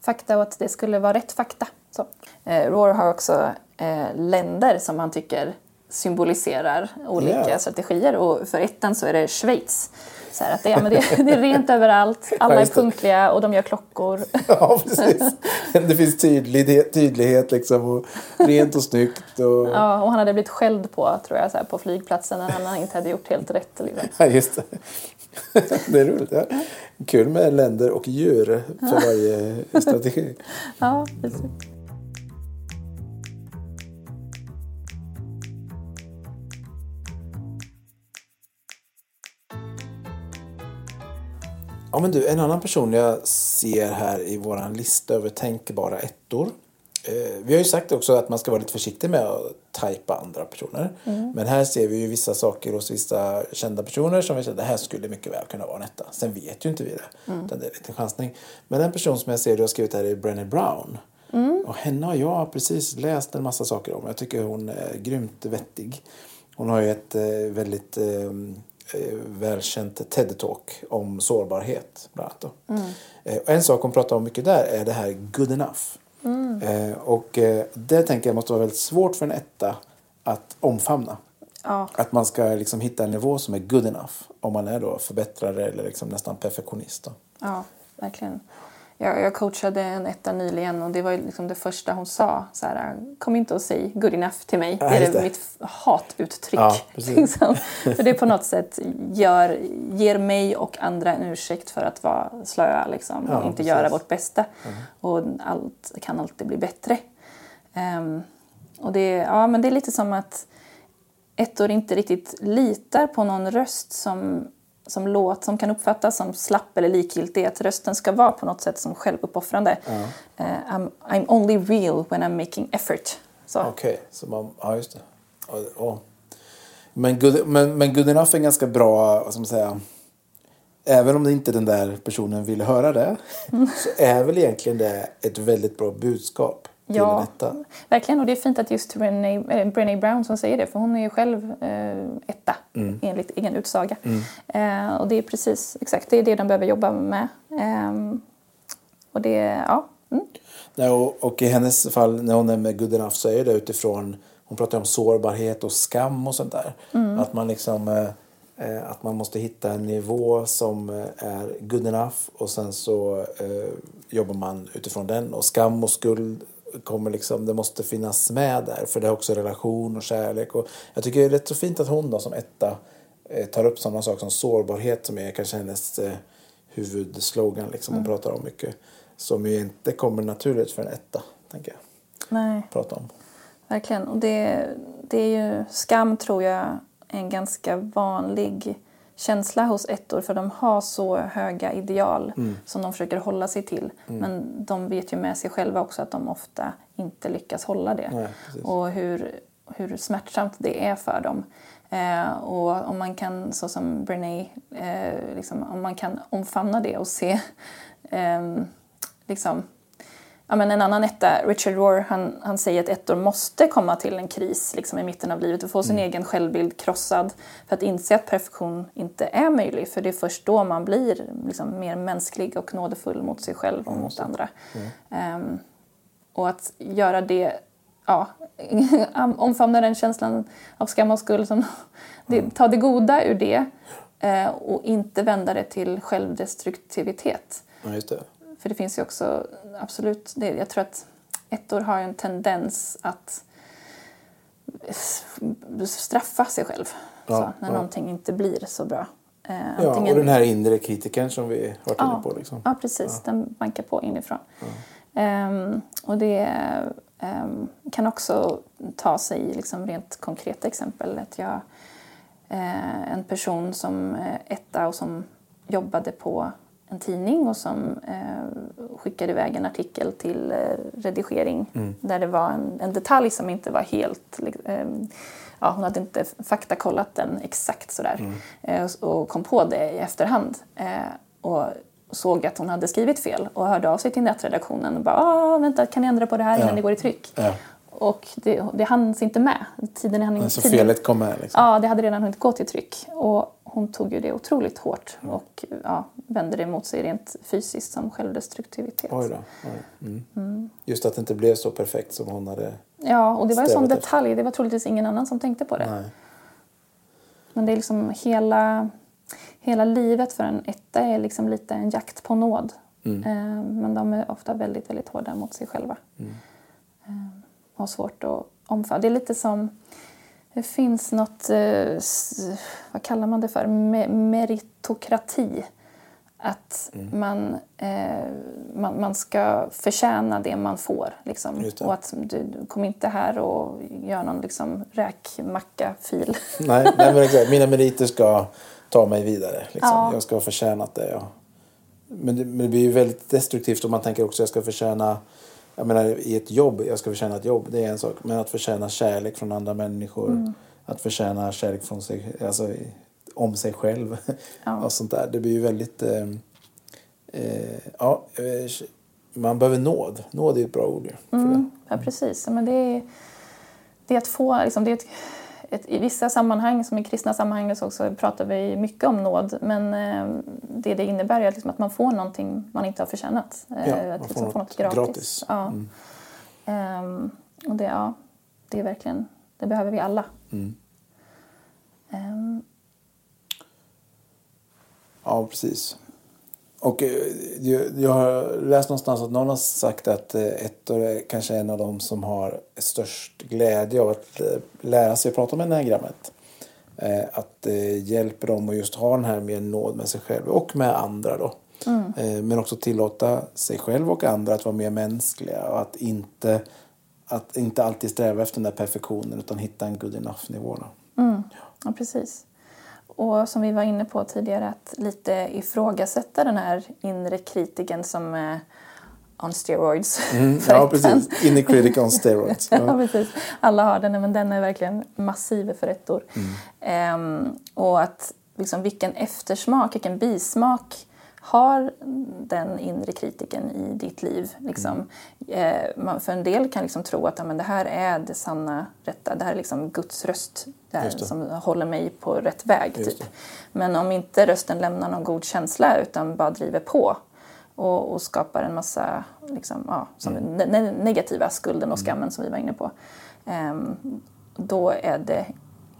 fakta och att det skulle vara rätt fakta. Så. Eh, Roar har också eh, länder som han tycker symboliserar olika Ja. strategier. Och för ettan så är det Schweiz. Så att det, ja, men det, det är rent överallt, alla är punktliga och de gör klockor. Ja, precis. Det finns tydlighet, tydlighet liksom och rent och snyggt. Och... Ja, och han hade blivit skälld på, tror jag, så här, på flygplatsen när han inte hade gjort helt rätt. Liksom. Ja, just det. Det är roligt. Ja. Kul med länder och djur för varje strategi. Ja, precis. Ja, men du, en annan person jag ser här i våran lista över tänkbara ettor. Eh, vi har ju sagt också att man ska vara lite försiktig med att tajpa andra personer. Men här ser vi ju vissa saker hos vissa kända personer som vi säger det här skulle mycket väl kunna vara en etta. Sen vet ju inte vi det. Utan det är lite chansning. Men en person som jag ser du har skrivit här är Brené Brown. Och henne har jag precis läst en massa saker om. Jag tycker hon är grymt vettig. Hon har ju ett eh, väldigt eh, eh, välkänt TED-talk om sårbarhet. Bland annat. Eh, och en sak hon pratar om mycket där är det här good enough. Eh, och eh, det tänker jag måste vara väldigt svårt för en etta att omfamna. Ja. Att man ska liksom hitta en nivå som är good enough. Om man är då förbättrare eller liksom nästan perfektionist. Då. Ja, verkligen. Jag, jag coachade en etta nyligen och det var liksom det första hon sa. Så här, Kom inte och säg good enough till mig. Ja, det är det mitt hatuttryck. Ja, liksom. För det på något sätt gör, ger mig och andra en ursäkt för att vara slöa liksom, Ja, och inte precis. göra vårt bästa. Och allt kan alltid bli bättre. Ehm, och det, ja, men det är lite som att ettor inte riktigt litar på någon röst som, som låt som kan uppfattas som slapp eller likgiltig. Att rösten ska vara på något sätt som självuppoffrande. Eh, I'm, I'm only real when I'm making effort. Så. Okej, så man, ja just det. Ja, ja. Men, good, men, men good enough är ganska bra, vad ska man säga, även om det inte den där personen vill höra det, så är väl egentligen det ett väldigt bra budskap Ja, etta. verkligen. Och det är fint att just Brené, äh, Brené Brown som säger det, för hon är ju själv eh, etta enligt egen utsaga. Eh, och det är precis, exakt, det är det de behöver jobba med. Ehm, och det, ja. Mm. Nej, och, och i hennes fall, när hon nämner good enough, så är det utifrån, hon pratar om sårbarhet och skam och sånt där. Att man liksom, eh, eh, att man måste hitta en nivå som eh, är good enough och sen så eh, jobbar man utifrån den. Och skam och skuld kommer liksom, det måste finnas med där för det är också relation och kärlek. Och jag tycker det är rätt så fint att hon då som etta eh, tar upp sådana saker som sårbarhet som är kanske hennes eh, huvudslogan liksom hon pratar om mycket. Som ju inte kommer naturligt för en etta, tänker jag. Nej. Prata om. Verkligen. Och det, det är ju, skam tror jag är en ganska vanlig känsla hos ettor för de har så höga ideal Mm. som de försöker hålla sig till. Men de vet ju med sig själva också att de ofta inte lyckas hålla det. Nej, och hur, hur smärtsamt det är för dem. Eh, och om man kan, så som Brené, eh, liksom, om man kan omfamna det och se ehm, liksom, Ja, men en annan etta, Richard Rohr, han, han säger att ettor måste komma till en kris liksom, i mitten av livet och få sin egen självbild krossad för att inse att perfektion inte är möjlig. För det är först då man blir liksom, mer mänsklig och nådefull mot sig själv och mot andra. Ehm, och att göra det, ja, omfamna den känslan av skam och skuld, som, det, ta det goda ur det eh, och inte vända det till självdestruktivitet. Ja. För det finns ju också, absolut, det, jag tror att ettor har en tendens att straffa sig själv Ja, så, när ja. någonting inte blir så bra. Eh, Ja, antingen- och den här inre kritikern som vi varit inne Ja. på. Liksom. Ja, precis. Den bankar på inifrån. Ehm, och det ehm, kan också ta sig liksom rent konkreta exempel. Att jag, eh, en person som eh, etta och som jobbade på en tidning och som eh, skickade iväg en artikel till eh, redigering där det var en, en detalj som inte var helt... ehm, ja, hon hade inte faktakollat den exakt sådär eh, och kom på det i efterhand. Eh, och såg att hon hade skrivit fel och hörde av sig till nätredaktionen och bara ah, vänta, kan ni ändra på det här innan Ja. det går i tryck? Ja. Och det, det hanns inte med. Tiden hann så tiden- felet kom med. Liksom. Ja, det hade redan hunnit gå till tryck. Och hon tog ju det otroligt hårt och ja, vände det mot sig rent fysiskt som självdestruktivitet. Oj då. Oj. Mm. Just att det inte blev så perfekt som hon hade... Ja, och det var en sån detalj. Det var troligtvis ingen annan som tänkte på det. Nej. Men det är liksom hela, hela livet för en etta är liksom lite en jakt på nåd. Mm. Eh, men de är ofta väldigt, väldigt hårda mot sig själva. Mm. Eh, och har svårt att omfamna. Det är lite som... Det finns något... Eh, vad kallar man det för? Me- meritokrati. Att Mm. man, eh, man, man ska förtjäna det man får. Liksom. Det. Och att du, du kom inte här och gör någon liksom, räkmacka-fil. Nej, nej, men exakt. Mina meriter ska ta mig vidare. Liksom. Ja. Jag ska ha förtjänat det. Ja. Men, det, men det blir ju väldigt destruktivt om man tänker också att jag ska förtjäna jag menar i ett jobb, jag ska förtjäna ett jobb, det är en sak. Men att förtjäna kärlek från andra människor. Mm. Att förtjäna kärlek från sig, alltså, om sig själv. Ja. och sånt där. Det blir ju väldigt... Eh, eh, ja, eh, man behöver nåd. Nåd är ett bra ord för det. Mm, ja, precis. Men det, är, det är att få... Liksom, det är ett, ett, I vissa sammanhang, som i kristna sammanhang, så också pratar vi mycket om nåd. Men eh, det det innebär är liksom att man får någonting man inte har förtjänat. Eh, Ja, att man liksom får något gratis. Ja. Mm. Ehm, och det, ja, det är verkligen... Det behöver vi alla. Mm. Ehm, Ja, precis. Och eh, jag, har läst någonstans att någon har sagt att eh, ettor är kanske en av de som har störst glädje av att eh, lära sig prata med enagrammet. Att det hjälper dem att just ha den här mer nåd med sig själv och med andra då. Eh, Men också tillåta sig själv och andra att vara mer mänskliga och att inte, att inte alltid sträva efter den där perfektionen utan hitta en good enough-nivå. Mm. Ja, precis. Och som vi var inne på tidigare, att lite ifrågasätta den här inre kritiken som är on steroids. Mm, ja, precis. Inner critic on steroids. Ja, Ja. precis. Alla har den, men den är verkligen massiv för ettor. Mm. Ehm, och att liksom, vilken eftersmak, vilken bismak har den inre kritiken i ditt liv? Liksom. Mm. Eh, för en del kan liksom tro att ja, men det här är det sanna, rätta. Det här är liksom Guds röst det. som håller mig på rätt väg. Typ. Men om inte rösten lämnar någon god känsla utan bara driver på och, och skapar en massa liksom, ja, som Mm. ne- ne- negativa skulden och skammen som vi var inne på. Ehm, då är det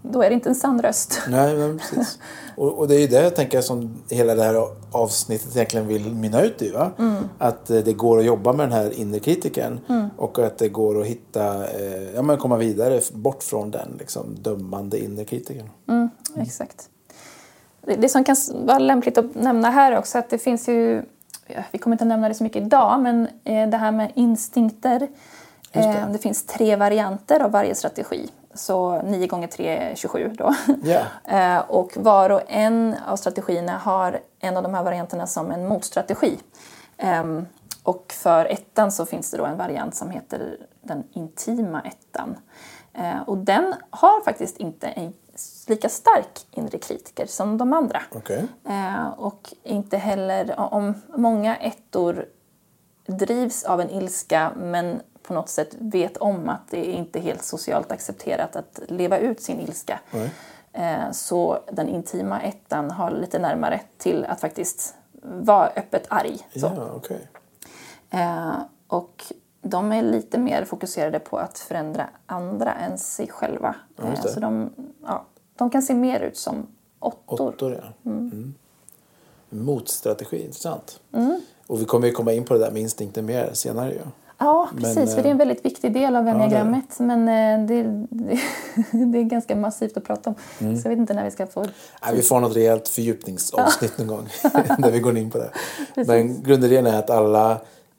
då är det inte en sann röst. Nej, men precis. Och, och det är ju det jag tänker som hela det här avsnittet egentligen vill mynna ut i. Va? Mm. Att eh, det går att jobba med den här inre kritiken och att det går att hitta, eh, ja men komma vidare bort från den liksom, dömande inre kritiken. Mm, exakt. Det, som kan vara lämpligt att nämna här också att det finns ju, vi kommer inte nämna det så mycket idag, men eh, det här med instinkter. Det. Eh, det finns tre varianter av varje strategi. Så 9 gånger 3 är 27 då. Eh, och var och en av strategierna har en av de här varianterna som en motstrategi. Ehm, och för ettan så finns det då en variant som heter den intima ettan. Eh, och den har faktiskt inte en lika stark inre kritiker som de andra. Okej. Eh, och inte heller om många ettor drivs av en ilska men på något sätt vet om att det är inte helt socialt accepterat att leva ut sin ilska. Nej. Eh, Så den intima ettan har lite närmare till att faktiskt vara öppet arg. Ja, okej. Eh, Och de är lite mer fokuserade på att förändra andra än sig själva. Ja, Eh. Så de, ja, de kan se mer ut som åttor. Åttor, ja. Mm. Motstrategi, intressant. Mm. Och vi kommer ju komma in på det där med instinkter mer senare ju. Ja, Men, precis. för det är en eh, väldigt viktig del av enneagrammet. Men eh, det, det, det är ganska massivt att prata om. Mm. Så jag vet inte när vi ska få... Nej, vi får något rejält fördjupningsavsnitt någon gång där vi går in på det. Men grundidén är att alla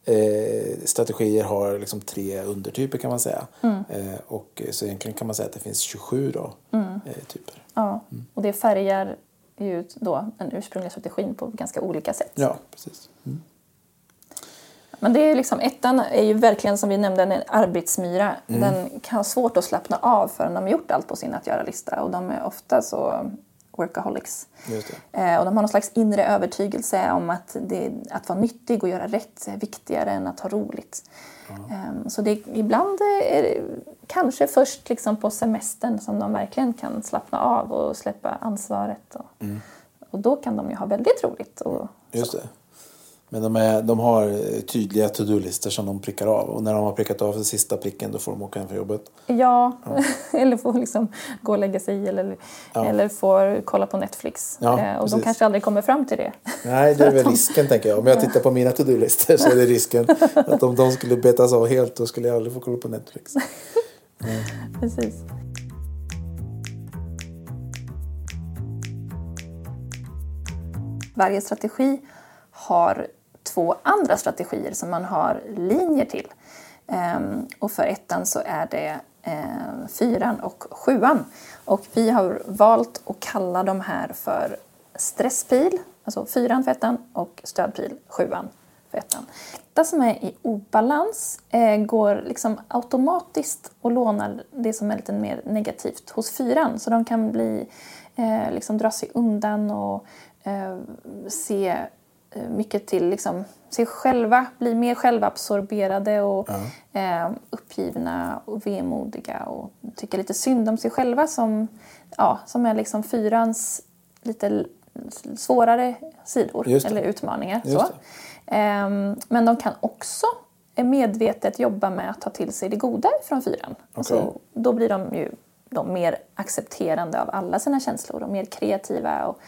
eh, strategier har liksom tre undertyper kan man säga. Mm. Eh, och så egentligen kan man säga att det finns 27 då, Mm. eh, typer. Ja, och det färgar ju ut då den ursprungliga strategin på ganska olika sätt. Ja, precis. Mm. Men det är liksom, ettan är ju verkligen som vi nämnde en arbetsmyra. Mm. Den kan ha svårt att slappna av förrän de har gjort allt på sin att göra-lista. Och de är ofta så workaholics. Eh, och de har någon slags inre övertygelse om att, det, att vara nyttig och göra rätt är viktigare än att ha roligt. Eh, så det, ibland är det kanske först liksom på semestern som de verkligen kan slappna av och släppa ansvaret. Och, och då kan de ju ha väldigt roligt. Och, Just det. Men de, är, de har eh, tydliga to-do-listor som de prickar av. Och när de har prickat av den sista pricken då får de åka hem från jobbet. Ja, eller få liksom gå och lägga sig eller, eller få kolla på Netflix. Ja, Eh, och precis. de kanske aldrig kommer fram till det. Nej, det är väl risken tänker jag. Om jag tittar på mina to-do-listor så är det risken att om de skulle betas av helt då skulle jag aldrig få kolla på Netflix. Precis. Varje strategi har två andra strategier som man har linjer till. Ehm, och för ettan så är det ehm, fyran och sjuan. Och vi har valt att kalla de här för stresspil, alltså fyran för ettan och stödpil, sjuan för ettan. Etta som är i obalans eh, går liksom automatiskt och lånar det som är lite mer negativt hos fyran. Så de kan bli, eh, liksom dra sig undan och eh, se mycket till liksom, sig själva, bli mer självabsorberade och eh, uppgivna och vemodiga och tycka lite synd om sig själva som, ja, som är liksom fyrans lite svårare sidor eller utmaningar. Så. Ehm, men de kan också medvetet jobba med att ta till sig det goda från fyran. Alltså, då blir de ju de mer accepterande av alla sina känslor och mer kreativa och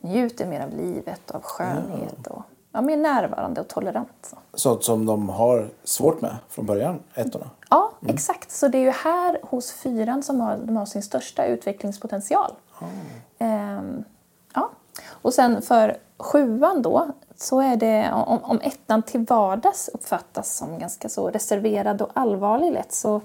njuter mer av livet av skönhet och ja, mer närvarande och tolerant. Så. Sånt som de har svårt med från början, ettorna. Ja, exakt. Så det är ju här hos fyran som har, de har sin största utvecklingspotential. Ehm, ja. Och sen för sjuan då, så är det om, om ettan till vardags uppfattas som ganska så reserverad och allvarlig lätt så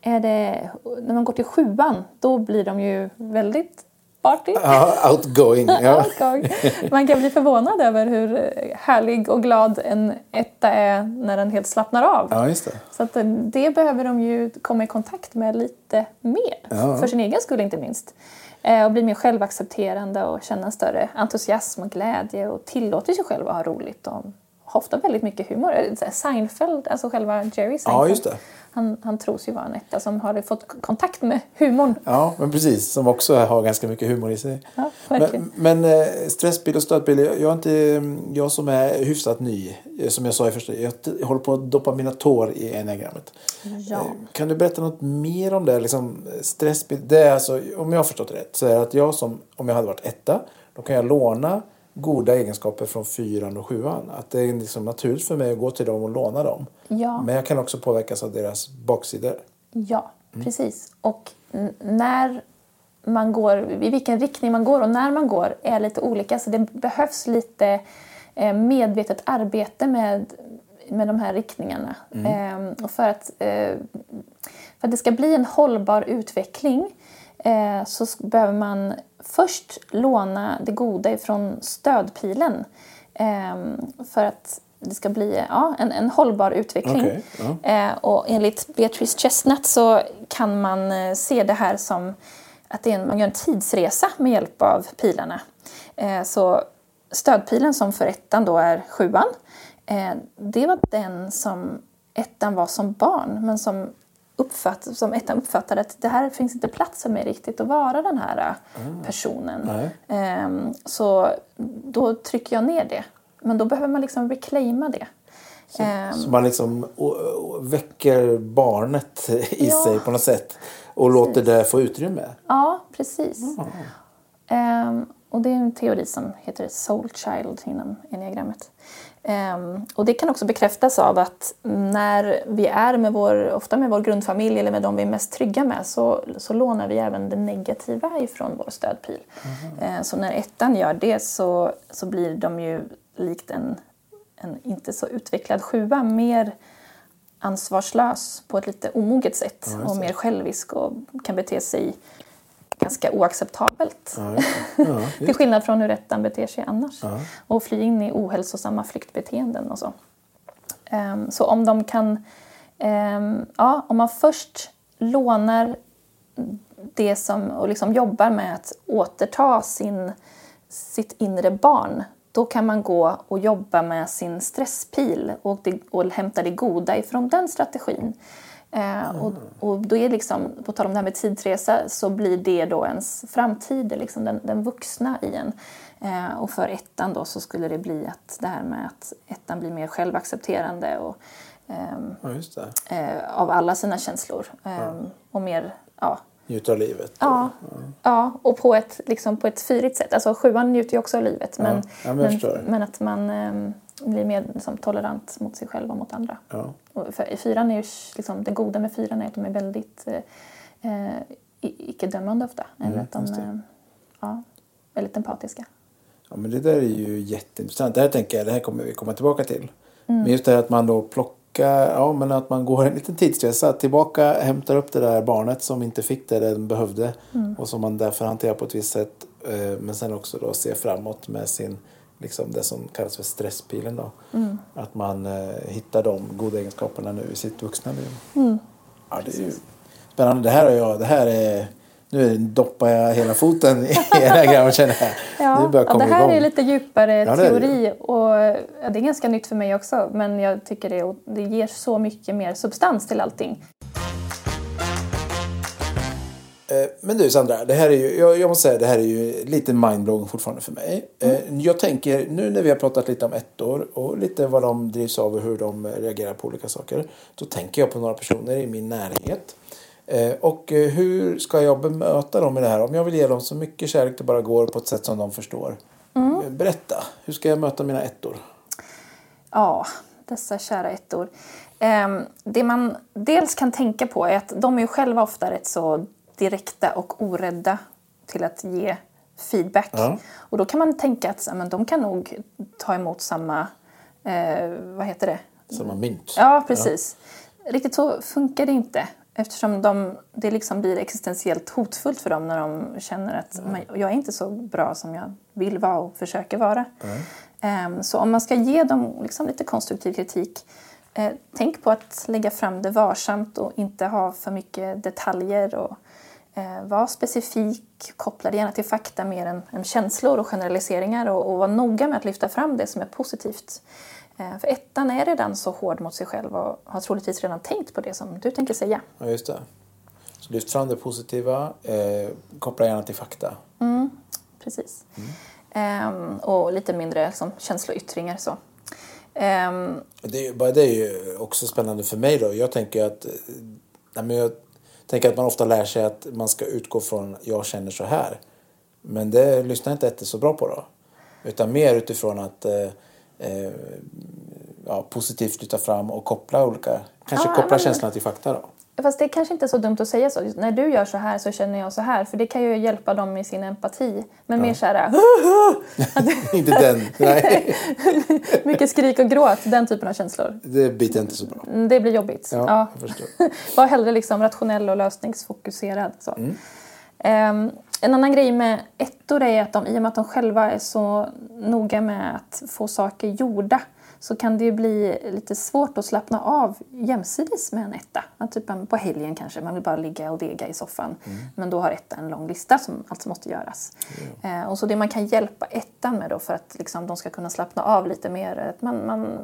är det, när man går till sjuan, då blir de ju väldigt party. Ja, outgoing. Ja. Outgoing. Man kan bli förvånad över hur härlig och glad en etta är när den helt slappnar av. ja, just det. Så att eh, det behöver de ju komma i kontakt med lite mer. Ja. För sin egen skull inte minst. Eh, Och bli mer självaccepterande och känna större entusiasm och glädje och tillåter sig själv att ha roligt och har ofta väldigt mycket humor. Seinfeld, alltså själva Jerry Seinfeld. Ja. Han, han tros ju vara en etta som har fått kontakt med humorn. Ja, men precis. Som också har ganska mycket humor i sig. Ja, men, men eh, stressbil och stödbil, jag, är inte, jag som är hyfsat ny, eh, som jag sa i första, jag, håller på att doppa mina tår i enneagrammet. Ja. Eh, Kan du berätta något mer om det? Liksom, stressbil, det är alltså, om jag har förstått rätt, så är det att jag som, om jag hade varit etta, då kan jag låna goda egenskaper från fyran och sjuan. Att det är liksom naturligt för mig att gå till dem och låna dem. Ja. Men jag kan också påverkas av deras baksidor. Ja, precis. Och när man går, i vilken riktning man går och när man går är lite olika. Så det behövs lite eh, medvetet arbete med, med de här riktningarna. Eh, och för att, eh, för att det ska bli en hållbar utveckling eh, så behöver man först låna det goda ifrån stödpilen. Eh, för att det ska bli ja, en, en hållbar utveckling. Okej, ja. Eh, och enligt Beatrice Chestnut så kan man eh, se det här som att det är en, man gör en tidsresa med hjälp av pilarna. Eh, så stödpilen som för ettan då är sjuan, det var den som ettan var som barn men som, uppfatt, som ettan uppfattade att det här finns inte plats för mig riktigt att vara den här eh, personen. Eh, så då trycker jag ner det. Men då behöver man liksom reclaima det. Eh, Så man liksom väcker barnet i Ja. sig på något sätt. Och låter det få utrymme. Ja, precis. Ehm, och det är en teori som heter soul child inom enneagrammet. Ehm, och det kan också bekräftas av att när vi är med vår, ofta med vår grundfamilj eller med de vi är mest trygga med så, så lånar vi även det negativa ifrån vår stödpil. Ehm, så när ettan gör det så, så blir de ju likt en, en inte så utvecklad sjua mer ansvarslös på ett lite omoget sätt och mer självisk och kan bete sig ganska oacceptabelt. Ja, ja, Till skillnad från hur ettan beter sig annars. Ja. Och fly in i ohälsosamma flyktbeteenden och så. Ehm, så om de kan... ehm, ja, om man först lånar det som, och liksom jobbar med att återta sin, sitt inre barn då kan man gå och jobba med sin stresspil och, det, och hämta det goda ifrån den strategin. Eh, och, och då är liksom, på tal om det här med tidsresa, så blir det då ens framtid, liksom den, den vuxna i en. Eh, och för ettan då så skulle det bli att det här med att ettan blir mer självaccepterande och, ehm, ja, eh, av alla sina känslor. ehm, Och mer, ja, Njuta av livet. Ja, ja och på ett, liksom på ett fyrigt sätt. Alltså sjuan njuter ju också av livet. Men, Ja, ja, men men att man ehm, blir mer liksom, tolerant mot sig själv och mot andra. Ja. Och för, fyran är ju, liksom, det goda med fyran är att de är väldigt eh, eh, icke-dömande ofta. Eller Mm, att de är ja, väldigt empatiska. Ja, men det där är ju jätteintressant. Det här tänker jag, det här kommer vi komma tillbaka till. Mm. Men just det här att man då plockar, ja men att man går en liten tidsresa tillbaka, hämtar upp det där barnet som inte fick det den behövde Mm. och som man därför hanterar på ett visst sätt. eh, Men sen också då ser framåt med sin, liksom det som kallas för stresspilen då. Mm. Att man eh, hittar de goda egenskaperna nu i sitt vuxna liv. Mm. Ja, det är ju spännande. Det här jag, det här är, nu doppar jag hela foten i det här grammet känner jag. Ja, Nu börjar ja, komma det här igång. är lite djupare Ja, är det teori och ja, det är ganska nytt för mig också. Men jag tycker det, det ger så mycket mer substans till allting. Eh, Men du Sandra, det här är ju, jag, jag måste säga det här är ju lite mindblowing fortfarande för mig. Eh, Jag tänker, nu när vi har pratat lite om ettor och lite vad de drivs av och hur de reagerar på olika saker. Då tänker jag på några personer i min närhet. Eh, Och hur ska jag bemöta dem i det här? Om jag vill ge dem så mycket kärlek det bara går på ett sätt som de förstår. Eh, Berätta, hur ska jag möta mina ettor? Ja, dessa kära ettor. Ehm, det man dels kan tänka på är att de är ju själva ofta rätt så direkta och orädda till att ge feedback. Ja. Och då kan man tänka att ja, men de kan nog ta emot samma, eh, vad heter det? En mynt. Ja, precis. Riktigt så funkar det inte. Eftersom de, det liksom blir existentiellt hotfullt för dem när de känner att men jag är inte så bra som jag vill vara och försöker vara. Ehm, så om man ska ge dem liksom lite konstruktiv kritik, eh, tänk på att lägga fram det varsamt och inte ha för mycket detaljer. Och, eh, var specifik, koppla det gärna till fakta mer än, än känslor och generaliseringar och, och var noga med att lyfta fram det som är positivt. Eh, För ettan är redan så hård mot sig själv och har troligtvis redan tänkt på det som du tänker säga. Ja, just det. Så lyft fram det positiva, eh, koppla gärna till fakta. Precis. Ehm, och lite mindre liksom, känsloyttringar så. Ehm, Det, är bara det är ju också spännande för mig då. Jag tänker att, eh, nej, men jag tänker att man ofta lär sig att man ska utgå från jag känner så här. Men det lyssnar inte Ette så bra på då. Utan mer utifrån att eh, eh, ja, positivt lyfta fram och koppla olika, kanske Ja, koppla känslorna till fakta då. Fast det kanske inte är så dumt att säga så. När du gör så här så känner jag så här. För det kan ju hjälpa dem i sin empati. Men mer så här, inte den, nej. mycket skrik och gråt, den typen av känslor. Det biter inte så bra. Mm, Det blir jobbigt. Ja, Ja. jag förstår. Var hellre liksom rationell och lösningsfokuserad. Så. Mm. Ehm, en annan grej med ettor är att de, i och med att de själva är så noga med att få saker gjorda så kan det ju bli lite svårt att slappna av jämsides med en etta. Typ en- på helgen kanske, man vill bara ligga och dega i soffan. Mm. Men då har etta en lång lista som alltså måste göras. Eh, och så det man kan hjälpa ettan med då för att liksom, de ska kunna slappna av lite mer, är att man, man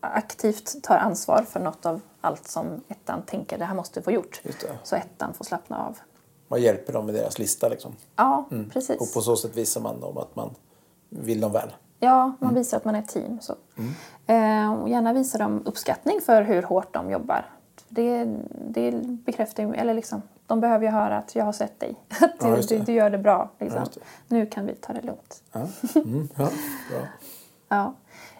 aktivt tar ansvar för något av allt som ettan tänker det här måste få gjort. Så ettan får slappna av. Man hjälper dem med deras lista liksom. Ja, precis. Och på så sätt visar man dem att man vill dem väl. Ja, man visar att man är ett team. Så. Eh, och gärna visa dem uppskattning för hur hårt de jobbar. Det, det bekräftar ju, eller liksom, de behöver ju höra att jag har sett dig. Att Ja, du, du, gör det bra. Liksom. Ja, det. Nu kan vi ta det lugnt. Ja, mm, ja. Ja.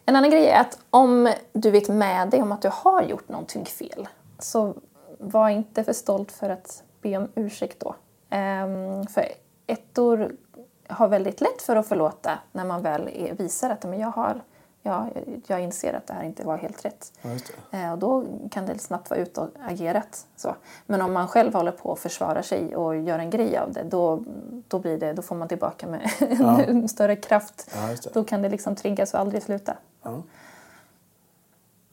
En annan grej är att om du vet med dig om att du har gjort någonting fel så var inte för stolt för att be om ursäkt då. Ehm, för ettor har väldigt lätt för att förlåta när man väl är, visar att men jag, har, ja, jag inser att det här inte var helt rätt. Ja. Eh, och då kan det snabbt vara ut och agerat. Så. Men om man själv håller på och försvarar sig och gör en grej av det då, då, blir det, då får man tillbaka med en större kraft. Ja. Då kan det liksom triggas och aldrig sluta. Ja.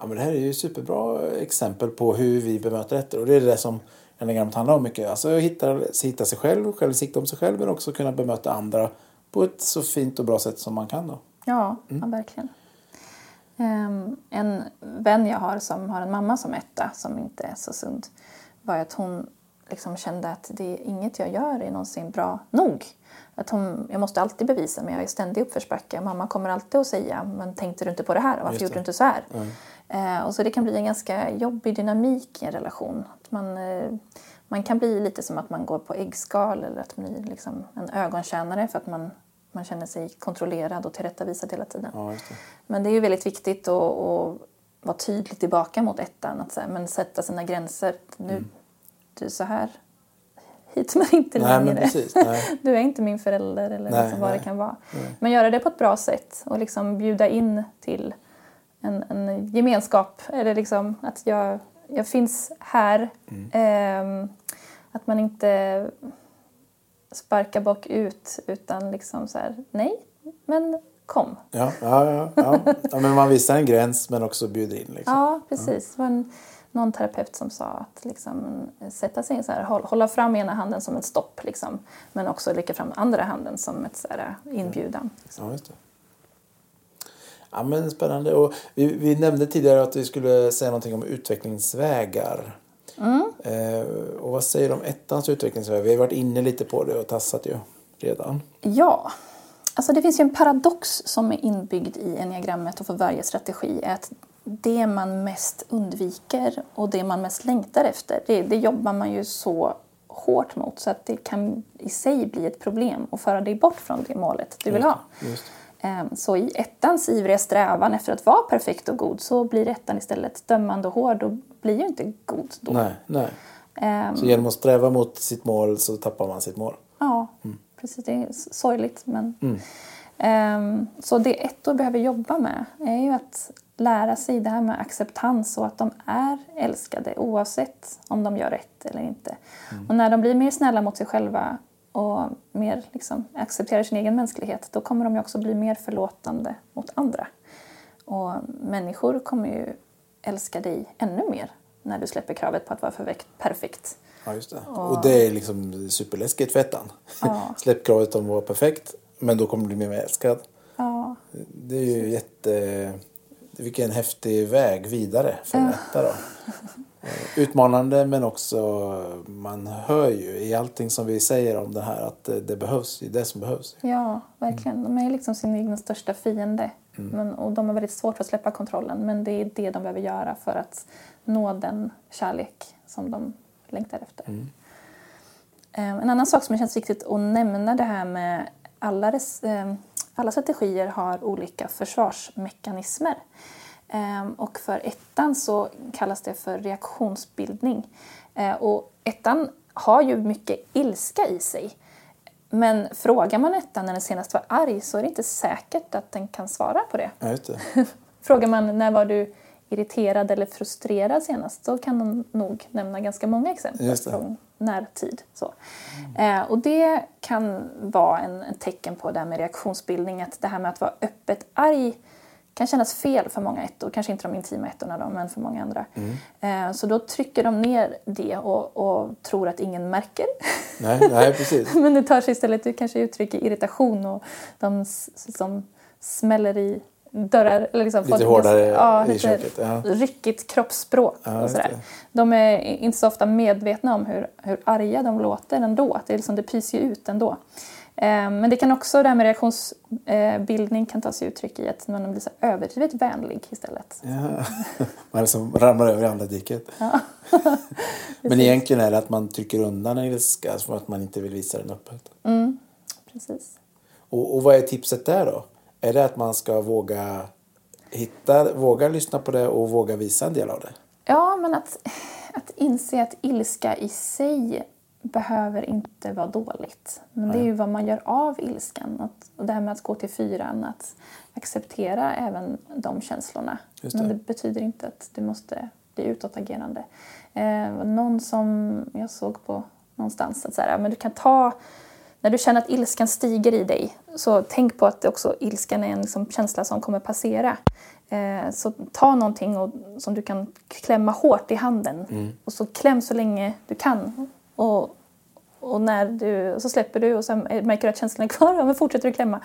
Ja, men det här är ju superbra exempel på hur vi bemöter ettor. Och det är det som enagrammet handlar om mycket. Alltså hitta, hitta sig själv, självinsikt om sig själv men också kunna bemöta andra på ett så fint och bra sätt som man kan. Då. Ja, Mm. ja verkligen. Ehm, en vän jag har som har en mamma som etta som inte är så sund var att hon liksom kände att det är inget jag gör är någonsin bra nog. Att hon, jag måste alltid bevisa mig, jag är ständig uppförsbacke. Mamma kommer alltid att säga, men tänkte du inte på det här? Varför Just gjorde det. du inte så här? Eh, och så det kan bli en ganska jobbig dynamik i en relation. Att man, eh, man kan bli lite som att man går på äggskal eller att man blir liksom en ögontjänare för att man, man känner sig kontrollerad och tillrättavisad hela tiden. Ja, det. Men det är ju väldigt viktigt att, att vara tydlig tillbaka mot ettan. Att säga, men sätta sina gränser. Nu, du är så här. Hit men inte Mm. Nej, längre. men precis. Du är inte min förälder eller Nej, liksom vad nej. det kan vara. Men göra det på ett bra sätt och liksom bjuda in till en, en gemenskap. Eller liksom att jag, jag finns här. Mm. Ehm, att man inte sparkar bak ut utan liksom så här, nej, men kom. Ja, ja, ja, ja. ja, men man visar en gräns men också bjuder in. Liksom. Ja, precis. Var en, någon terapeut som sa att liksom, sätta sig så här, håll- hålla fram ena handen som ett stopp, liksom, men också lycka fram andra handen som ett så här, inbjudan. Ja, just det. Ja, men spännande. Och vi, vi nämnde tidigare att vi skulle säga någonting om utvecklingsvägar. Eh, och vad säger du om ettans utvecklingsväg? Vi har varit inne lite på det och tassat ju redan. Ja, alltså det finns ju en paradox som är inbyggd i enneagrammet och för varje strategi är att det man mest undviker och det man mest längtar efter, det, det jobbar man ju så hårt mot så att det kan i sig bli ett problem och föra dig bort från det målet du vill ha. Just. Ehm, Så i ettans ivriga strävan efter att vara perfekt och god så blir ettan istället dömande och hård och blir ju inte god då. Nej, nej. Ehm, Så genom att sträva mot sitt mål så tappar man sitt mål. Ja, precis. Det är sorgligt. Men... Ehm, så det ettor behöver jobba med är ju att lära sig det här med acceptans och att de är älskade oavsett om de gör rätt eller inte. Och när de blir mer snälla mot sig själva och mer liksom, accepterar sin egen mänsklighet då kommer de också bli mer förlåtande mot andra. Och människor kommer ju älska dig ännu mer när du släpper kravet på att vara perfekt. Ja, just det. Och det är liksom superläskigt för ettan. Ja. Släpp kravet om att vara perfekt, men då kommer du bli mer älskad. Ja, Det är ju jätte... vilken häftig väg vidare för en etta då. Eh, Utmanande men också, man hör ju i allting som vi säger om det här att det, det behövs, det är det som behövs. Ja, verkligen. De är liksom sin egen största fiende. Men, och de har väldigt svårt att släppa kontrollen. Men det är det de behöver göra för att nå den kärlek som de längtar efter. Eh, En annan sak som känns viktigt att nämna det här med alla, eh, alla strategier har olika försvarsmekanismer. Eh, Och för ettan så kallas det för reaktionsbildning. Eh, Och ettan har ju mycket ilska i sig. Men frågar man ettan när den senast var arg så är det inte säkert att den kan svara på det. Ja, det. Frågar man när var du irriterad eller frustrerad senast så kan de nog nämna ganska många exempel från närtid. Så. Eh, och det kan vara en, en tecken på det här med reaktionsbildning, att det här med att vara öppet arg kan kännas fel för många ettor, kanske inte de intima ettorna då, men för många andra. Eh, så då trycker de ner det och, och tror att ingen märker. Nej, nej, precis. Men det tar sig istället, kanske uttrycker irritation och de som smäller i dörrar. Eller liksom Lite får- hårdare ja, i köket, ja. Ryckigt kroppsspråk Ja, och sådär. De är inte så ofta medvetna om hur, hur arga de låter ändå. Att det, liksom, det pyser ju ut ändå. Eh, Men det kan också, det här med reaktionsbildning kan ta sig uttryck i att man blir så överdrivet vänlig istället. Ja. Man liksom ramlar över i andra diket. Men egentligen är det att man trycker undan en ilska för att man inte vill visa den öppet. Precis. Och, och vad är tipset där då? Är det att man ska våga hitta, våga lyssna på det och våga visa en del av det? Ja, men att, att inse att ilska i sig behöver inte vara dåligt. Men det är ju vad man gör av ilskan. Att, och det här med att gå till fyran, att acceptera även de känslorna. Just Men det. det betyder inte att du måste bli utåtagerande. Eh, någon som jag såg på någonstans att så här, men du kan ta när du känner att ilskan stiger i dig, så tänk på att det också ilskan är en liksom känsla som kommer passera. Eh, så ta någonting och, som du kan klämma hårt i handen och så kläm så länge du kan. Och, och när du, och så släpper du och sen märker du att känslan är kvar, ja, men fortsätter du klämma.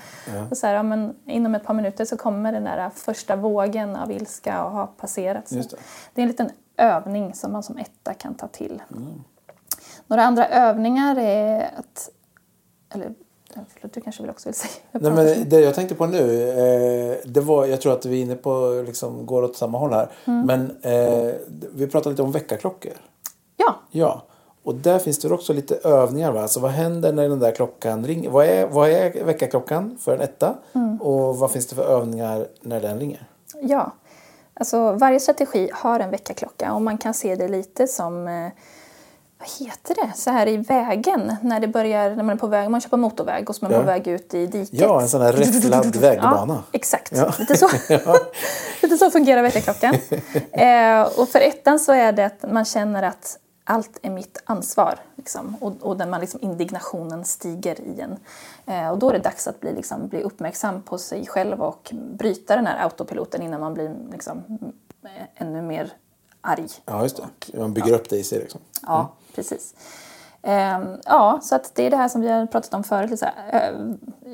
Och så här, ja, men inom ett par minuter så kommer den där första vågen av ilska att ha passerat. Det. det är en liten övning som man som etta kan ta till. Några andra övningar är att... Eller, förlåt, du kanske vill också vill säga? Jag Nej, men det jag tänkte på nu, eh, det var, jag tror att vi är inne på, liksom, går åt samma håll här. Men eh, vi pratade lite om väckarklockor. Ja, Ja, och där finns det också lite övningar. Va? Alltså, vad händer när den där klockan ringer? Vad är, vad är väckarklockan för en etta? Och vad finns det för övningar när den ringer? ja. Alltså, varje strategi har en väckarklocka och man kan se det lite som eh, vad heter det? Så här i vägen, när det börjar, när man är på väg, man kör på motorväg och så är man Ja. på väg ut i diket. Ja, en sån här räfflad vägbana. Ja, exakt. Ja. Lite, så. Lite så fungerar väckarklockan. eh, och för ettan så är det att man känner att allt är mitt ansvar. Liksom, och, och där man liksom indignationen stiger i en. Eh, och då är det dags att bli, liksom, bli uppmärksam på sig själv och bryta den här autopiloten innan man blir liksom, ännu mer arg. Ja, just det. Man bygger upp det i sig. Liksom. Ja, precis. Ehm, ja, så att det är det här som vi har pratat om förut. Liksom, ö,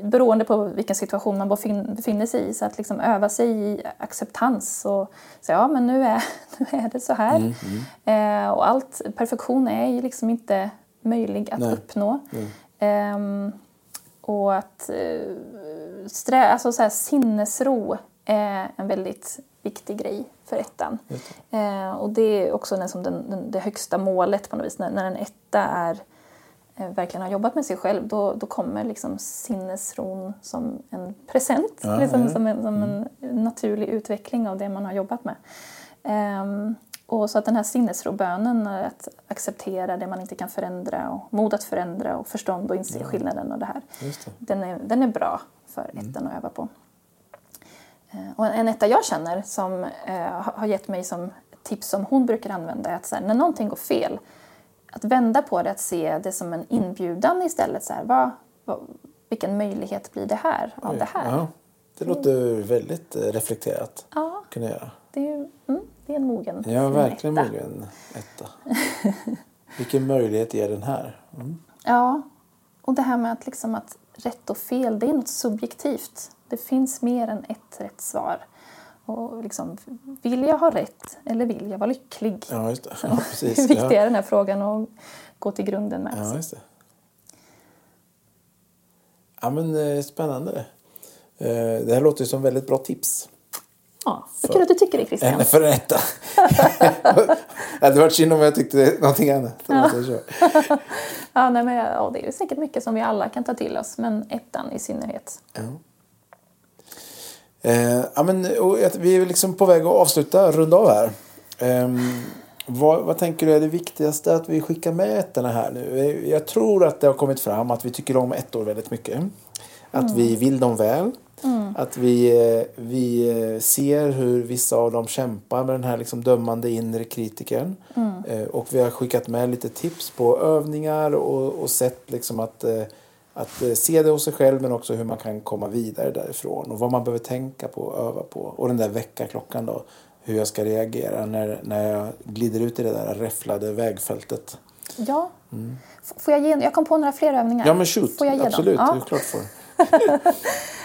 beroende på vilken situation man befin- befinner sig i. Så att liksom öva sig i acceptans. Och säga, ja men nu är, nu är det så här. Eh, och allt, perfektion är ju liksom inte möjlig att Nej. uppnå. Ehm, och att eh, strä, alltså så här, sinnesro är en väldigt viktig grej för ettan. Eh, och det är också den, den, den, det högsta målet på något vis. När, när en etta är, eh, verkligen har jobbat med sig själv då, då kommer liksom sinnesron som en present. Ja, liksom, ja. Som, en, som en naturlig utveckling av det man har jobbat med. Ehm, och så att den här sinnesrobönen, att acceptera det man inte kan förändra och mod att förändra och förstånd och inse skillnaden och det här. Det. Den är, den är bra för ettan att öva på. Eh, Och en etta jag känner som eh, har gett mig som tips som hon brukar använda är att här, när någonting går fel, att vända på det, att se det som en inbjudan istället. Så här, vad, vad, vilken möjlighet blir det här av det här? Ja, det låter väldigt eh, reflekterat. Ja, Kunna göra. det är, ju- mm, det är en mogen Ja, verkligen etta. mogen etta. Vilken möjlighet ger den här? Mm. Ja, och det här med att, liksom att rätt och fel, det är något subjektivt. Det finns mer än ett rätt svar. Och liksom, vill jag ha rätt eller vill jag vara lycklig? Ja, just det. Ja, precis. Hur viktig ja. är den här frågan att gå till grunden med? Ja, just det. Ja, men eh, spännande. Eh, Det här låter ju som väldigt bra tips. Ja, vad kul att du tycker det Christian. En för en etta. det hade varit synd om jag tyckte någonting annat. så. Ja, nej, men, ja, det är säkert mycket som vi alla kan ta till oss, men ettan i synnerhet. Eh, ja, men, vi är liksom på väg att avsluta, runda av här. Ehm, vad, vad tänker du är det viktigaste att vi skickar med ettorna här nu? Eh, Jag tror att det har kommit fram att vi tycker om ettor väldigt mycket. Att vi vill dem väl. Att vi, eh, vi eh, ser hur vissa av dem kämpar med den här liksom dömande inre kritikern. Eh, Och vi har skickat med lite tips på övningar och, och sätt liksom att eh, att eh, se det hos sig själv men också hur man kan komma vidare därifrån och vad man behöver tänka på och öva på. Och den där väckarklockan då, hur jag ska reagera när, när jag glider ut i det där räfflade vägfältet. Ja. F- Får jag, ge, jag kom på några fler övningar. Mm. Ja men shoot, Får jag ge absolut, Dem? det Ja. är klart får.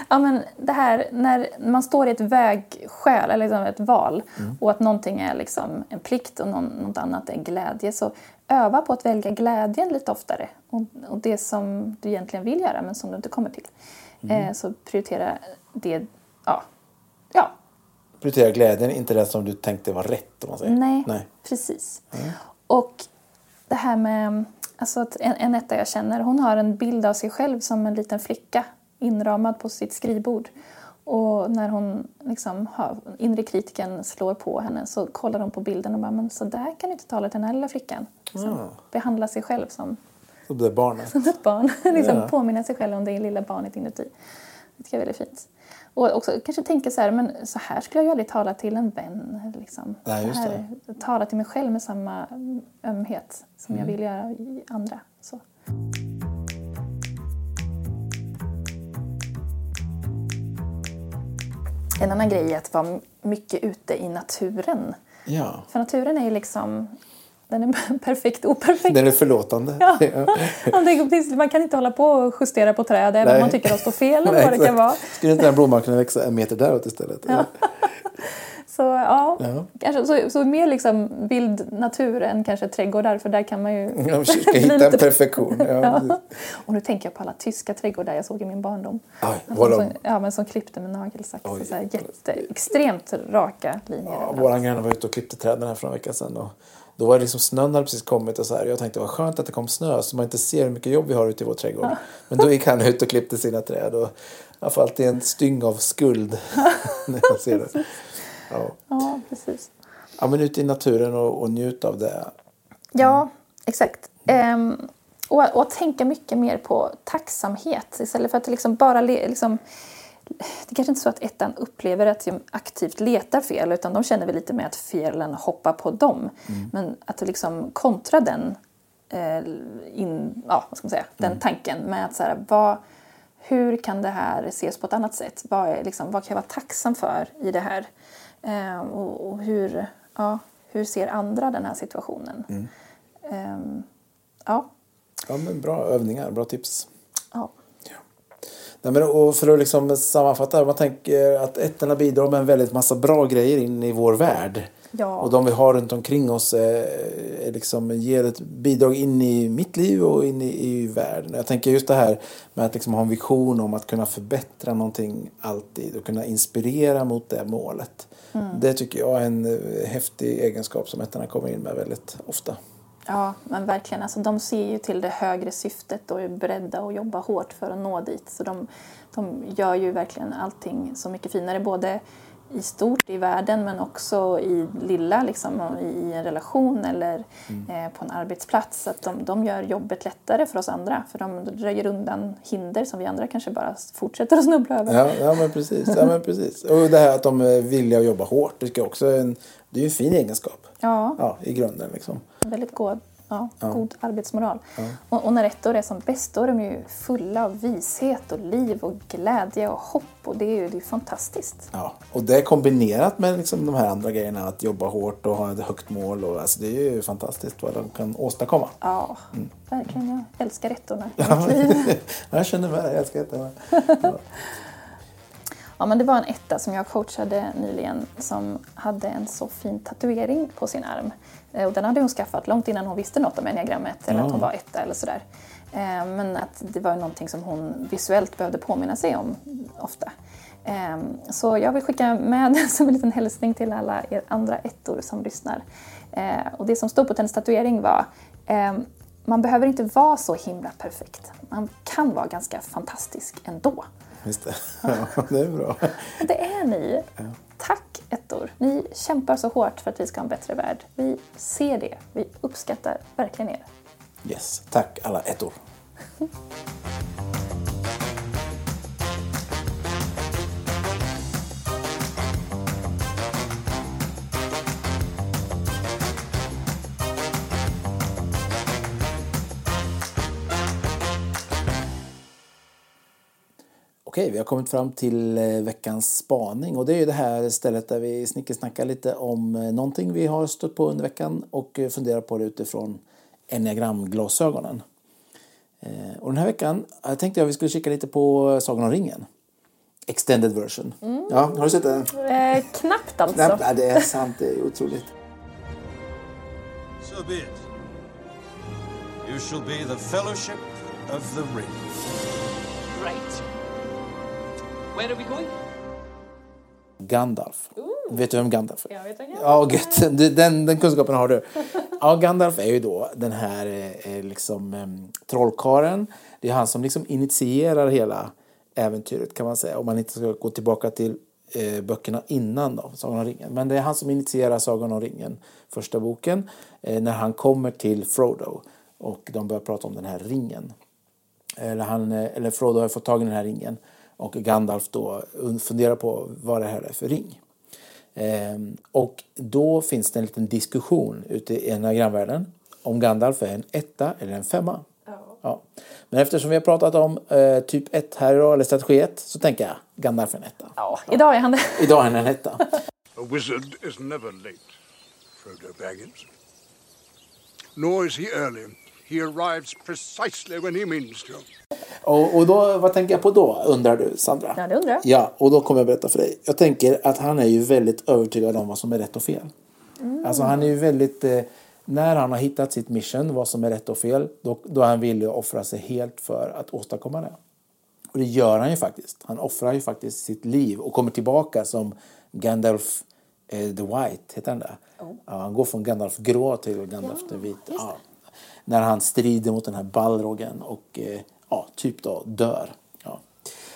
Ja, men det här när man står i ett vägskäl, eller liksom ett val Mm. och att någonting är liksom en plikt och någon, något annat är glädje så öva på att välja glädjen lite oftare och, och det som du egentligen vill göra men som du inte kommer till. Mm. Eh, så prioritera det, ja, ja Prioritera glädjen, inte det som du tänkte var rätt om man säger. Nej, Nej. precis. Och det här med alltså att en, en etta jag känner, hon har en bild av sig själv som en liten flicka inramad på sitt skrivbord. Och när hon liksom inre kritiken slår på henne så kollar hon på bilden och bara, men så där kan du inte tala till den här lilla flickan. Liksom, Ja. Behandla sig själv som, Så det barnet. som ett barn. liksom Ja. Påminna sig själv om det lilla barnet inuti. Det tycker jag är väldigt fint. Och också kanske tänka så här, men så här skulle jag ju aldrig tala till en vän. Liksom. Nej, här, Tala till mig själv med samma ömhet som jag vill göra i andra. Så. En annan grej är att vara mycket ute i naturen. Ja, För naturen är ju liksom, den är perfekt operfekt. den är förlåtande. Ja. Man kan inte hålla på och justera på träd även om man tycker att de står fel eller Nej, vad det kan vara. Skulle inte den blomman kunna växa en meter däråt istället? Ja. Så ja, Ja. Kanske, så, så mer liksom vild natur än kanske trädgårdar för där kan man ju... Jag försöker hitta en perfektion. Ja, Ja. Och nu tänker jag på alla tyska trädgårdar jag såg i min barndom. Oj, Alltså, var de- som, ja, men som klippte med nagelsax. Oj. Så här, jätte, extremt raka linjer. Ja, våran granne var ute och klippte träden här för en vecka sedan. Och då var det liksom snön hade precis kommit och så här. Jag tänkte vad skönt att det kom snö så man inte ser hur mycket jobb vi har ute i vår trädgård. Men då gick han ut och klippte sina träd och jag får alltid en styng av skuld när jag ser det. Ja. Ja, precis. ja, men ut i naturen och, och njut av det. Ja, exakt. Ehm, och, och tänka mycket mer på tacksamhet istället för att liksom bara liksom, det är kanske inte så att ettan upplever att de aktivt letar fel utan de känner väl lite med att felen hoppar på dem. Men att liksom kontra den, eh, in, ja, vad ska man säga, den tanken med att så här, vad, hur kan det här ses på ett annat sätt? Vad, är, liksom, vad kan jag vara tacksam för i det här? Eh, och, och hur, ja, hur ser andra den här situationen? Ehm, ja. Ja, men bra övningar, bra tips. ja. Nej, men, och för att liksom sammanfatta, man tänker att ettorna bidrar med en väldigt massa bra grejer in i vår värld. Ja. Och de vi har runt omkring oss är liksom, ger ett bidrag in i mitt liv och in i, i världen. Jag tänker just det här med att liksom ha en vision om att kunna förbättra någonting alltid och kunna inspirera mot det målet. Det tycker jag är en eh, häftig egenskap som ettorna kommer in med väldigt ofta. Ja, men verkligen. Alltså, de ser ju till det högre syftet och är beredda att jobba hårt för att nå dit. Så de, de gör ju verkligen allting så mycket finare, både i stort i världen men också i lilla, liksom, i, en relation eller eh, på en arbetsplats. Att de, de gör jobbet lättare för oss andra, för de röjer undan hinder som vi andra kanske bara fortsätter att snubbla över. Ja, ja, men precis. ja men precis. Och det här att de är villiga att jobba hårt, det, jag också en, det är ju en fin egenskap. Ja. Ja, i grunden liksom. Väldigt god, ja, god arbetsmoral. Och, och när ettor är som bäst då är de ju fulla av vishet och liv och glädje och hopp. Och det är ju det är fantastiskt. Ja, och det kombinerat med liksom de här andra grejerna, att jobba hårt och ha ett högt mål. Och, alltså, det är ju fantastiskt vad de kan åstadkomma. Ja, verkligen. Jag älskar ettorna i Ja, mitt liv. jag känner med jag älskar. Ja. Ja, men det var en etta som jag coachade nyligen som hade en så fin tatuering på sin arm. Eh, och den hade hon skaffat långt innan hon visste något om enneagrammet eller att hon var etta eller sådär. Eh, men att det var någonting som hon visuellt behövde påminna sig om ofta. Eh, så jag vill skicka med som en liten hälsning till alla er andra ettor som lyssnar. Och det som stod på hennes tatuering var man behöver inte vara så himla perfekt. Man kan vara ganska fantastisk ändå. Just det. Ja, det är bra. Det är ni. Tack ettor. Ni kämpar så hårt för att vi ska ha en bättre värld. Vi ser det. Vi uppskattar verkligen er. Yes. Tack alla ettor. Okej, vi har kommit fram till eh, veckans spaning och det är det här stället där vi snickesnackar lite om eh, någonting vi har stött på under veckan och eh, funderar på det utifrån enneagramglasögonen. Och den här veckan tänkte jag vi skulle kika lite på Sagan om ringen. Extended version. Mm. Ja, har du sett den? Eh, knappt alltså. Knappt, ja, det är sant, det är otroligt. So be it. You shall be the fellowship of the ring. Right. Where are we going? Gandalf. Ooh. Vet du vem Gandalf är? Jag vet inte. Ja, gött. Den, den kunskapen har du. Ja, Gandalf är ju då den här eh, liksom, eh, trollkaren. Det är han som liksom initierar hela äventyret kan man säga. Om man inte ska gå tillbaka till eh, böckerna innan då, Sagan om ringen. Men det är han som initierar Sagan om ringen, första boken, eh, när han kommer till Frodo och de börjar prata om den här ringen. Eller, han, eh, eller Frodo har fått tag i den här ringen och Gandalf då funderar på vad det här är för ring. Ehm, och då finns det en liten diskussion ute i enagramvärlden om Gandalf är en etta eller en femma. Ja. ja. Men eftersom vi har pratat om eh, typ 1 här idag, eller strategi 1, så tänker jag Gandalf är en etta. Ja, idag är han det. Idag är han en etta. A wizard is never late, Frodo Baggins. Nor is he early. He arrives precisely when he means to. Och, och då, vad tänker jag på då, undrar du Sandra? Ja, det undrar jag. Ja, och då kommer jag berätta för dig. Jag tänker att han är ju väldigt övertygad om vad som är rätt och fel. Mm. Alltså han är ju väldigt... Eh, när han har hittat sitt mission, vad som är rätt och fel, då, då är han villig att offra sig helt för att åstadkomma det. Och det gör han ju faktiskt. Han offrar ju faktiskt sitt liv och kommer tillbaka som Gandalf eh, the White, heter han det? Oh. Ja, han går från Gandalf grå till Gandalf ja, the vit. Ja. När han strider mot den här Balrogen och eh, ja, typ då dör. Ja.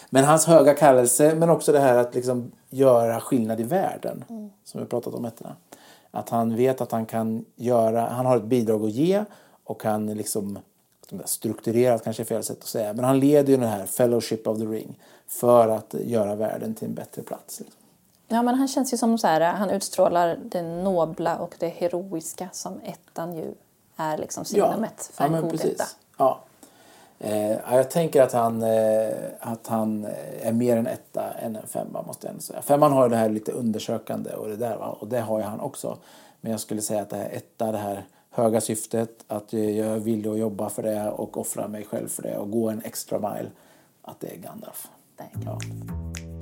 Men hans höga kallelse, men också det här att liksom göra skillnad i världen. Mm. Som vi pratat om ettorna. Att han vet att han kan göra, han har ett bidrag att ge och han liksom strukturerat kanske är fel sätt att säga, men han leder ju den här Fellowship of the Ring för att göra världen till en bättre plats. Liksom. Ja, men han känns ju som så här, han utstrålar det nobla och det heroiska som ettan ju är liksom signumet ja, för en ja, god precis. etta. Ja, Eh, jag tänker att han, eh, att han är mer en etta än en femma måste jag säga. Femman har ju det här lite undersökande och det där va? och det har ju han också. Men jag skulle säga att det här etta, det här höga syftet, att jag är villig att jobba för det och offra mig själv för det och gå en extra mile, att det är Gandalf. Det är klart. Ja.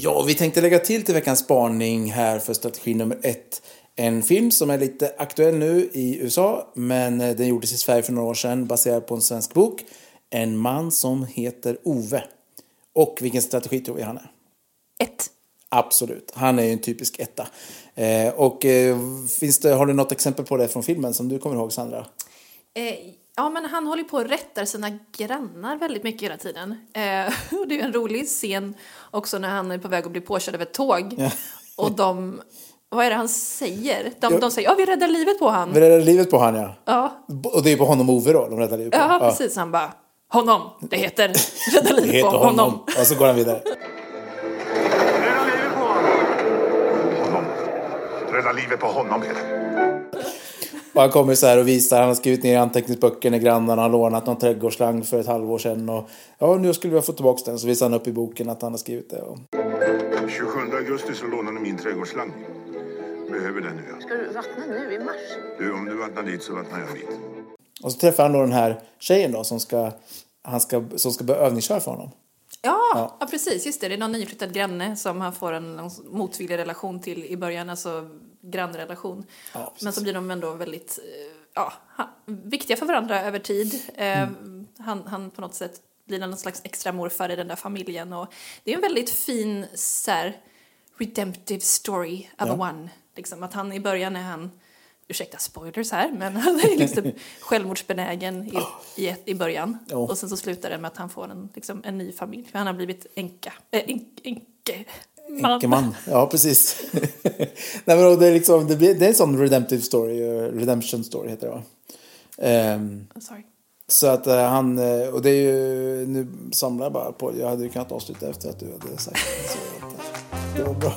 Ja, vi tänkte lägga till till veckans spaning här för strategi nummer ett. En film som är lite aktuell nu i USA, men eh, den gjordes i Sverige för några år sedan baserad på en svensk bok. En man som heter Ove. Och vilken strategi tror vi han är? Ett. Absolut, han är ju en typisk etta. Eh, och eh, finns det, har du något exempel på det från filmen som du kommer ihåg Sandra? Eh, Ja, men han håller på och rättar sina grannar väldigt mycket hela tiden. Eh, och det är en rolig scen också när han är på väg att bli påkörd av ett tåg. Ja. Och de, vad är det han säger? De, de säger, ja vi räddar livet på han. Vi räddar livet på han ja. ja. Och det är på honom Ove då, de räddar livet på. Ja, precis. Han bara, honom, det heter rädda livet heter på honom. honom. Och så går han vidare. Rädda livet på honom. Rädda livet på honom heter det. Och han kommer så här och visar, han har skrivit ner i anteckningsböcker när grannarna har lånat någon trädgårdsslang för ett halvår sedan. Och ja, nu skulle vi ha fått tillbaka den. Så visar han upp i boken att han har skrivit det. Och... 27 augusti så lånade de min trädgårdsslang. Behöver den nu. ja. Ska du vattna nu i mars? Du, om du vattnar dit så vattnar jag dit. Och så träffar han då den här tjejen då som ska, han ska, som ska börja övningsköra för honom. Ja, ja. precis. Just det. Det är någon nyflyttad granne som han får en motvillig relation till i början, alltså grannrelation. Ja. Men så blir de ändå väldigt eh, ja, viktiga för varandra över tid. Eh, Mm. han, han på något sätt blir någon slags extra morfar i den där familjen. Och det är en väldigt fin så här, redemptive story of Ja. a one. Liksom att han i början är han, ursäkta spoilers här, men han är liksom självmordsbenägen i, i, i början. Ja. Och sen så slutar det med att han får en, liksom, en ny familj, för han har blivit enka. Äh, enke. Man. Enkeman. Ja, precis. Nej, men det, är liksom, det, blir, det är en sån redemptive story. eh, Redemption story heter det va? Ehm, Sorry. så att eh, han, eh, och det är ju, nu samlar jag bara på, jag hade ju kunnat avsluta efter att du hade sagt det. Så att, det var bra.